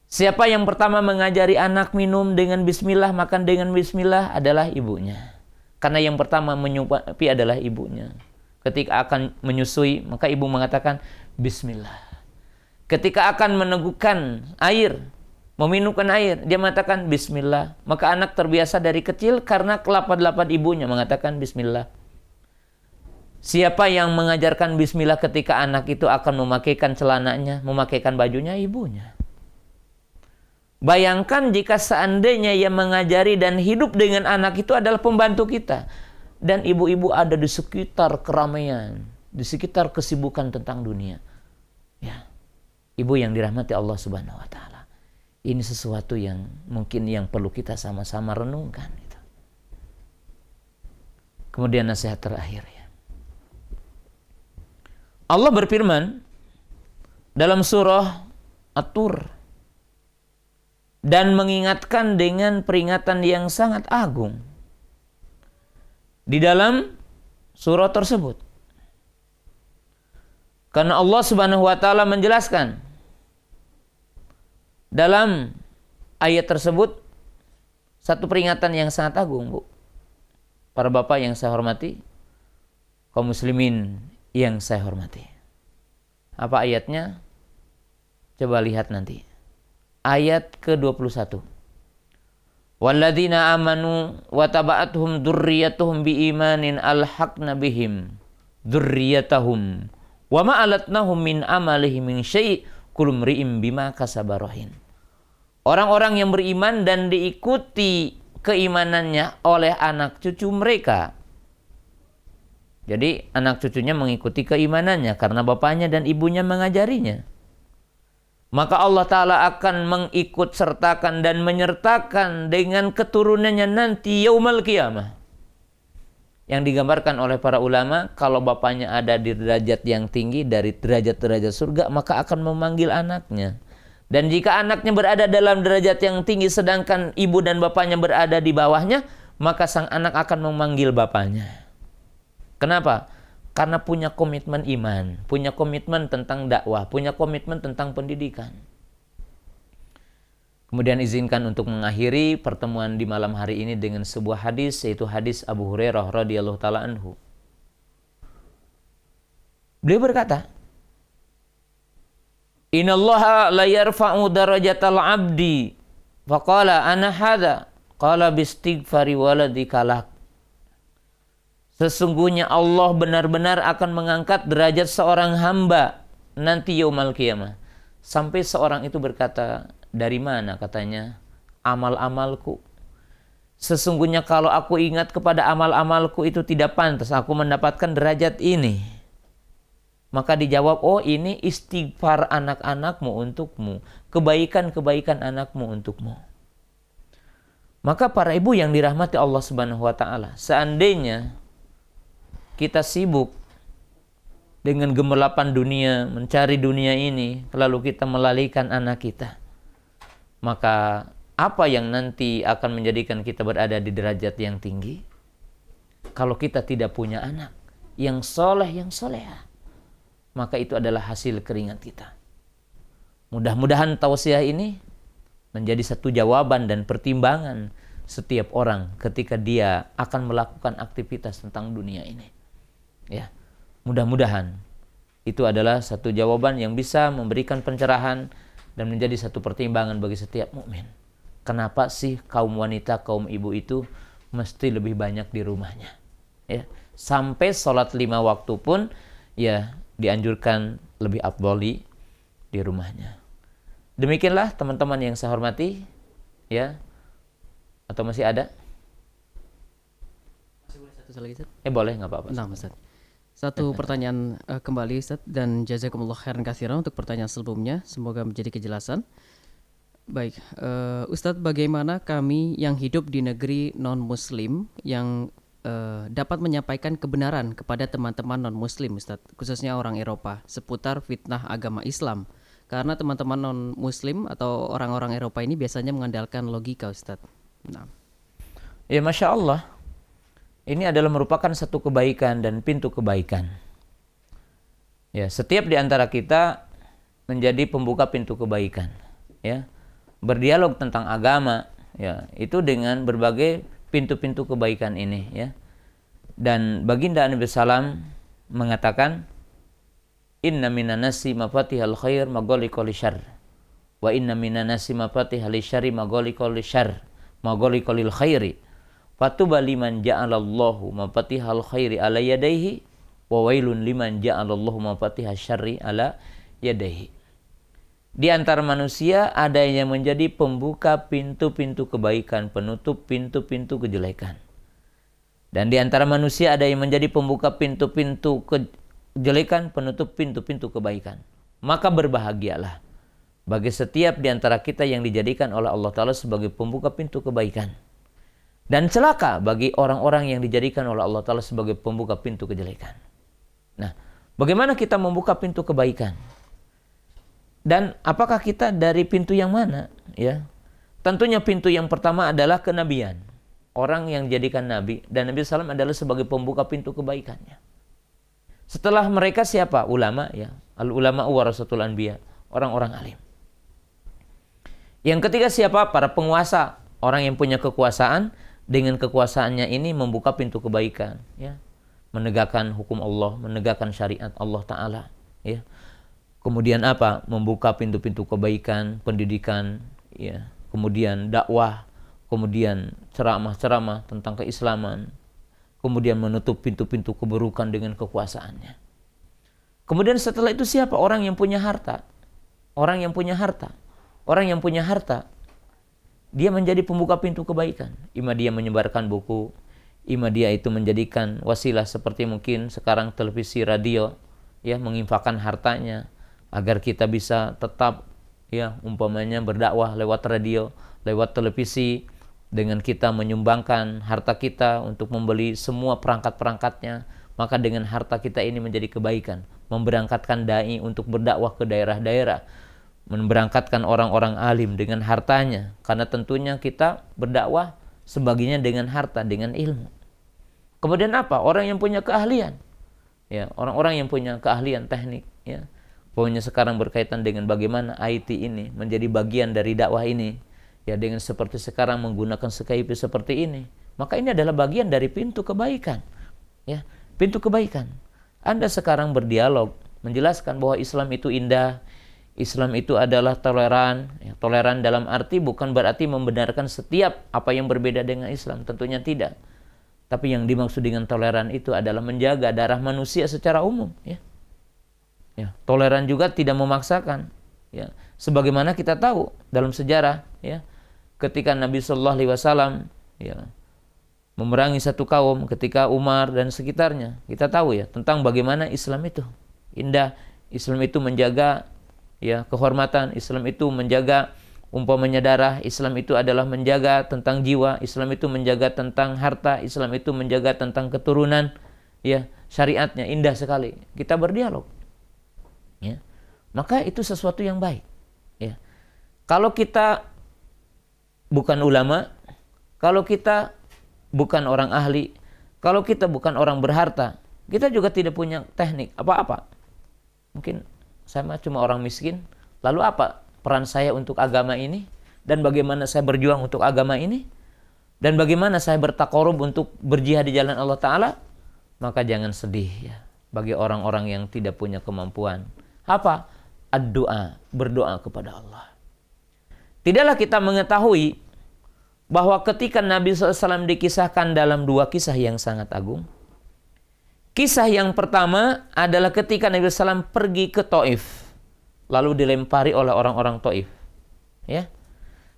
Siapa yang pertama mengajari anak minum dengan bismillah, makan dengan bismillah adalah ibunya. Karena yang pertama menyuapi adalah ibunya. Ketika akan menyusui, maka ibu mengatakan bismillah ketika akan meneguhkan air, meminumkan air, dia mengatakan bismillah. Maka anak terbiasa dari kecil karena kelapa-kelapa ibunya mengatakan bismillah. Siapa yang mengajarkan bismillah ketika anak itu akan memakaikan celananya, memakaikan bajunya ibunya. Bayangkan jika seandainya yang mengajari dan hidup dengan anak itu adalah pembantu kita. Dan ibu-ibu ada di sekitar keramaian, di sekitar kesibukan tentang dunia. Ya ibu yang dirahmati Allah Subhanahu wa taala. Ini sesuatu yang mungkin yang perlu kita sama-sama renungkan itu. Kemudian nasihat terakhir. Allah berfirman dalam surah At-Tur dan mengingatkan dengan peringatan yang sangat agung di dalam surah tersebut. Karena Allah Subhanahu wa taala menjelaskan dalam ayat tersebut satu peringatan yang sangat agung, Bu. Para bapak yang saya hormati, kaum muslimin yang saya hormati. Apa ayatnya? Coba lihat nanti. Ayat ke-21. Walladzina amanu wa taba'atuhum dzurriyyatuhum biimanin alhaqna bihim dzurriyyatahum Wa ma'alatnahum min amalihi min syai' kulum ri'im bima kasabarohin. Orang-orang yang beriman dan diikuti keimanannya oleh anak cucu mereka. Jadi anak cucunya mengikuti keimanannya karena bapaknya dan ibunya mengajarinya. Maka Allah Ta'ala akan mengikut sertakan dan menyertakan dengan keturunannya nanti yaumal kiamah yang digambarkan oleh para ulama kalau bapaknya ada di derajat yang tinggi dari derajat-derajat surga maka akan memanggil anaknya. Dan jika anaknya berada dalam derajat yang tinggi sedangkan ibu dan bapaknya berada di bawahnya maka sang anak akan memanggil bapaknya kenapa karena punya komitmen iman punya komitmen tentang dakwah punya komitmen tentang pendidikan Kemudian izinkan untuk mengakhiri pertemuan di malam hari ini dengan sebuah hadis yaitu hadis Abu Hurairah radhiyallahu taala anhu. Beliau berkata, "Innallaha la yarfa'u darajatal 'abdi." Faqala ana hadza qala bistighfari waladika lak. Sesungguhnya Allah benar-benar akan mengangkat derajat seorang hamba nanti yaumal kiamah. Sampai seorang itu berkata, dari mana katanya? Amal-amalku. Sesungguhnya kalau aku ingat kepada amal-amalku itu tidak pantas aku mendapatkan derajat ini. Maka dijawab, oh ini istighfar anak-anakmu untukmu. Kebaikan-kebaikan anakmu untukmu. Maka para ibu yang dirahmati Allah Subhanahu wa taala, seandainya kita sibuk dengan gemerlapan dunia, mencari dunia ini, lalu kita melalikan anak kita maka apa yang nanti akan menjadikan kita berada di derajat yang tinggi? Kalau kita tidak punya anak yang soleh, yang soleh, maka itu adalah hasil keringat kita. Mudah-mudahan tausiah ini menjadi satu jawaban dan pertimbangan setiap orang ketika dia akan melakukan aktivitas tentang dunia ini. Ya, mudah-mudahan itu adalah satu jawaban yang bisa memberikan pencerahan dan menjadi satu pertimbangan bagi setiap mukmin. Kenapa sih kaum wanita, kaum ibu itu mesti lebih banyak di rumahnya? Ya, sampai sholat lima waktu pun ya dianjurkan lebih abdoli di rumahnya. Demikianlah teman-teman yang saya hormati, ya. Atau masih ada? Masih boleh satu lagi, Ustaz? Eh boleh, nggak apa-apa. Nah, Ustaz. Satu pertanyaan uh, kembali Ustaz dan jazakumullah khairan katsiran untuk pertanyaan sebelumnya. Semoga menjadi kejelasan. Baik, uh, Ustadz, bagaimana kami yang hidup di negeri non-Muslim yang uh, dapat menyampaikan kebenaran kepada teman-teman non-Muslim, Ustadz, khususnya orang Eropa, seputar fitnah agama Islam? Karena teman-teman non-Muslim atau orang-orang Eropa ini biasanya mengandalkan logika, Ustadz. Nah. Ya, masya Allah, ini adalah merupakan satu kebaikan dan pintu kebaikan. Ya, setiap di antara kita menjadi pembuka pintu kebaikan. Ya, berdialog tentang agama ya itu dengan berbagai pintu-pintu kebaikan ini ya dan baginda Nabi Sallam mengatakan inna minan nasi mafatihal khair maghaliqal syarr wa inna minan nasi mafatihal syarri maghaliqal syarr maghaliqal khairi fatuba liman ja'alallahu mafatihal khairi ala yadayhi wa wailun liman ja'alallahu mafatihal syarri ala yadayhi di antara manusia ada yang menjadi pembuka pintu-pintu kebaikan, penutup pintu-pintu kejelekan. Dan di antara manusia ada yang menjadi pembuka pintu-pintu kejelekan, penutup pintu-pintu kebaikan. Maka berbahagialah bagi setiap di antara kita yang dijadikan oleh Allah Ta'ala sebagai pembuka pintu kebaikan. Dan celaka bagi orang-orang yang dijadikan oleh Allah Ta'ala sebagai pembuka pintu kejelekan. Nah, bagaimana kita membuka pintu kebaikan? Dan apakah kita dari pintu yang mana? Ya, tentunya pintu yang pertama adalah kenabian. Orang yang dijadikan nabi dan Nabi SAW adalah sebagai pembuka pintu kebaikannya. Setelah mereka siapa? Ulama ya. Al ulama warasatul anbiya, orang-orang alim. Yang ketiga siapa? Para penguasa, orang yang punya kekuasaan dengan kekuasaannya ini membuka pintu kebaikan, ya. Menegakkan hukum Allah, menegakkan syariat Allah taala, ya. Kemudian apa? Membuka pintu-pintu kebaikan pendidikan ya. Kemudian dakwah kemudian ceramah-ceramah tentang keislaman kemudian menutup pintu-pintu keburukan dengan kekuasaannya. Kemudian setelah itu siapa? Orang yang punya harta. Orang yang punya harta. Orang yang punya harta dia menjadi pembuka pintu kebaikan. Ima dia menyebarkan buku ima dia itu menjadikan wasilah seperti mungkin sekarang televisi radio ya menginfakkan hartanya agar kita bisa tetap ya umpamanya berdakwah lewat radio, lewat televisi dengan kita menyumbangkan harta kita untuk membeli semua perangkat-perangkatnya, maka dengan harta kita ini menjadi kebaikan, memberangkatkan dai untuk berdakwah ke daerah-daerah, memberangkatkan orang-orang alim dengan hartanya, karena tentunya kita berdakwah sebagiannya dengan harta, dengan ilmu. Kemudian apa? Orang yang punya keahlian. Ya, orang-orang yang punya keahlian teknik, ya Pokoknya sekarang berkaitan dengan bagaimana IT ini menjadi bagian dari dakwah ini. Ya dengan seperti sekarang menggunakan Skype seperti ini. Maka ini adalah bagian dari pintu kebaikan. Ya, pintu kebaikan. Anda sekarang berdialog, menjelaskan bahwa Islam itu indah, Islam itu adalah toleran. Ya, toleran dalam arti bukan berarti membenarkan setiap apa yang berbeda dengan Islam. Tentunya tidak. Tapi yang dimaksud dengan toleran itu adalah menjaga darah manusia secara umum. Ya ya toleran juga tidak memaksakan ya sebagaimana kita tahu dalam sejarah ya ketika Nabi Shallallahu Alaihi Wasallam ya memerangi satu kaum ketika Umar dan sekitarnya kita tahu ya tentang bagaimana Islam itu indah Islam itu menjaga ya kehormatan Islam itu menjaga umpamanya darah Islam itu adalah menjaga tentang jiwa Islam itu menjaga tentang harta Islam itu menjaga tentang keturunan ya syariatnya indah sekali kita berdialog ya, maka itu sesuatu yang baik. Ya. Kalau kita bukan ulama, kalau kita bukan orang ahli, kalau kita bukan orang berharta, kita juga tidak punya teknik apa-apa. Mungkin saya cuma orang miskin, lalu apa peran saya untuk agama ini? Dan bagaimana saya berjuang untuk agama ini? Dan bagaimana saya bertakorub untuk berjihad di jalan Allah Ta'ala? Maka jangan sedih ya bagi orang-orang yang tidak punya kemampuan apa? Ad-doa, berdoa kepada Allah. Tidaklah kita mengetahui bahwa ketika Nabi SAW dikisahkan dalam dua kisah yang sangat agung. Kisah yang pertama adalah ketika Nabi SAW pergi ke Taif. lalu dilempari oleh orang-orang Taif. Ya.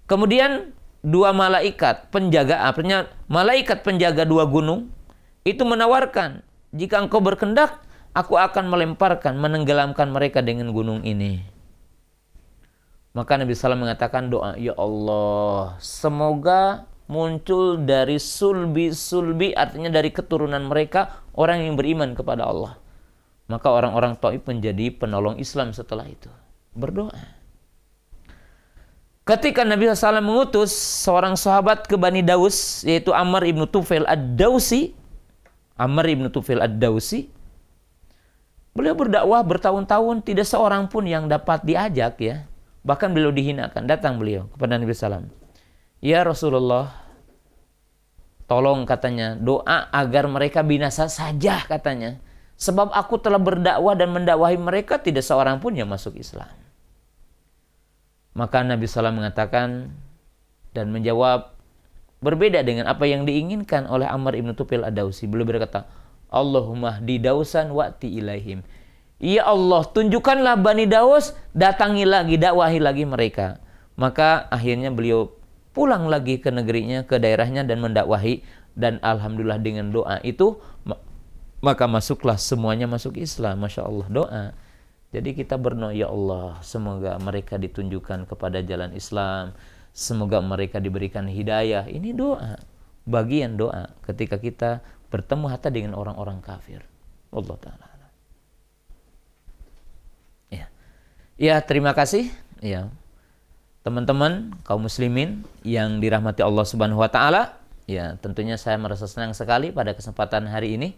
Kemudian dua malaikat penjaga artinya malaikat penjaga dua gunung itu menawarkan jika engkau berkendak aku akan melemparkan menenggelamkan mereka dengan gunung ini maka Nabi SAW mengatakan doa ya Allah semoga muncul dari sulbi-sulbi artinya dari keturunan mereka orang yang beriman kepada Allah maka orang-orang Taif menjadi penolong Islam setelah itu berdoa Ketika Nabi SAW mengutus seorang sahabat ke Bani Daus, yaitu Amr ibnu Tufail ad-Dausi, Amr ibnu Tufail ad-Dausi, beliau berdakwah bertahun-tahun, tidak seorang pun yang dapat diajak ya. Bahkan beliau dihinakan. Datang beliau kepada Nabi SAW. Ya Rasulullah, tolong katanya, doa agar mereka binasa saja katanya. Sebab aku telah berdakwah dan mendakwahi mereka, tidak seorang pun yang masuk Islam. Maka Nabi SAW mengatakan dan menjawab berbeda dengan apa yang diinginkan oleh Amr ibn Tufil ad-Dausi. Beliau berkata, Allahumma di dausan wa'ti ilaihim. Ya Allah, tunjukkanlah Bani Daus, datangi lagi, dakwahi lagi mereka. Maka akhirnya beliau pulang lagi ke negerinya, ke daerahnya dan mendakwahi. Dan Alhamdulillah dengan doa itu, maka masuklah semuanya masuk Islam. Masya Allah, doa. Jadi kita berdoa ya Allah, semoga mereka ditunjukkan kepada jalan Islam, semoga mereka diberikan hidayah. Ini doa, bagian doa ketika kita bertemu hatta dengan orang-orang kafir. Allah taala. Ya. Ya, terima kasih. Ya. Teman-teman kaum muslimin yang dirahmati Allah Subhanahu wa taala, ya tentunya saya merasa senang sekali pada kesempatan hari ini.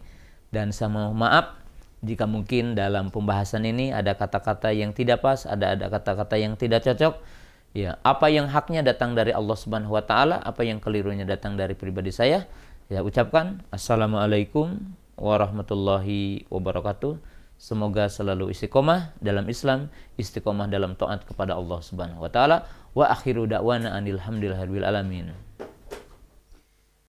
Dan saya mohon maaf jika mungkin dalam pembahasan ini ada kata-kata yang tidak pas, ada ada kata-kata yang tidak cocok, ya apa yang haknya datang dari Allah Subhanahu wa taala, apa yang kelirunya datang dari pribadi saya, ya ucapkan assalamualaikum warahmatullahi wabarakatuh. Semoga selalu istiqomah dalam Islam, istiqomah dalam taat kepada Allah Subhanahu wa taala. Wa akhiru da'wana anil alamin.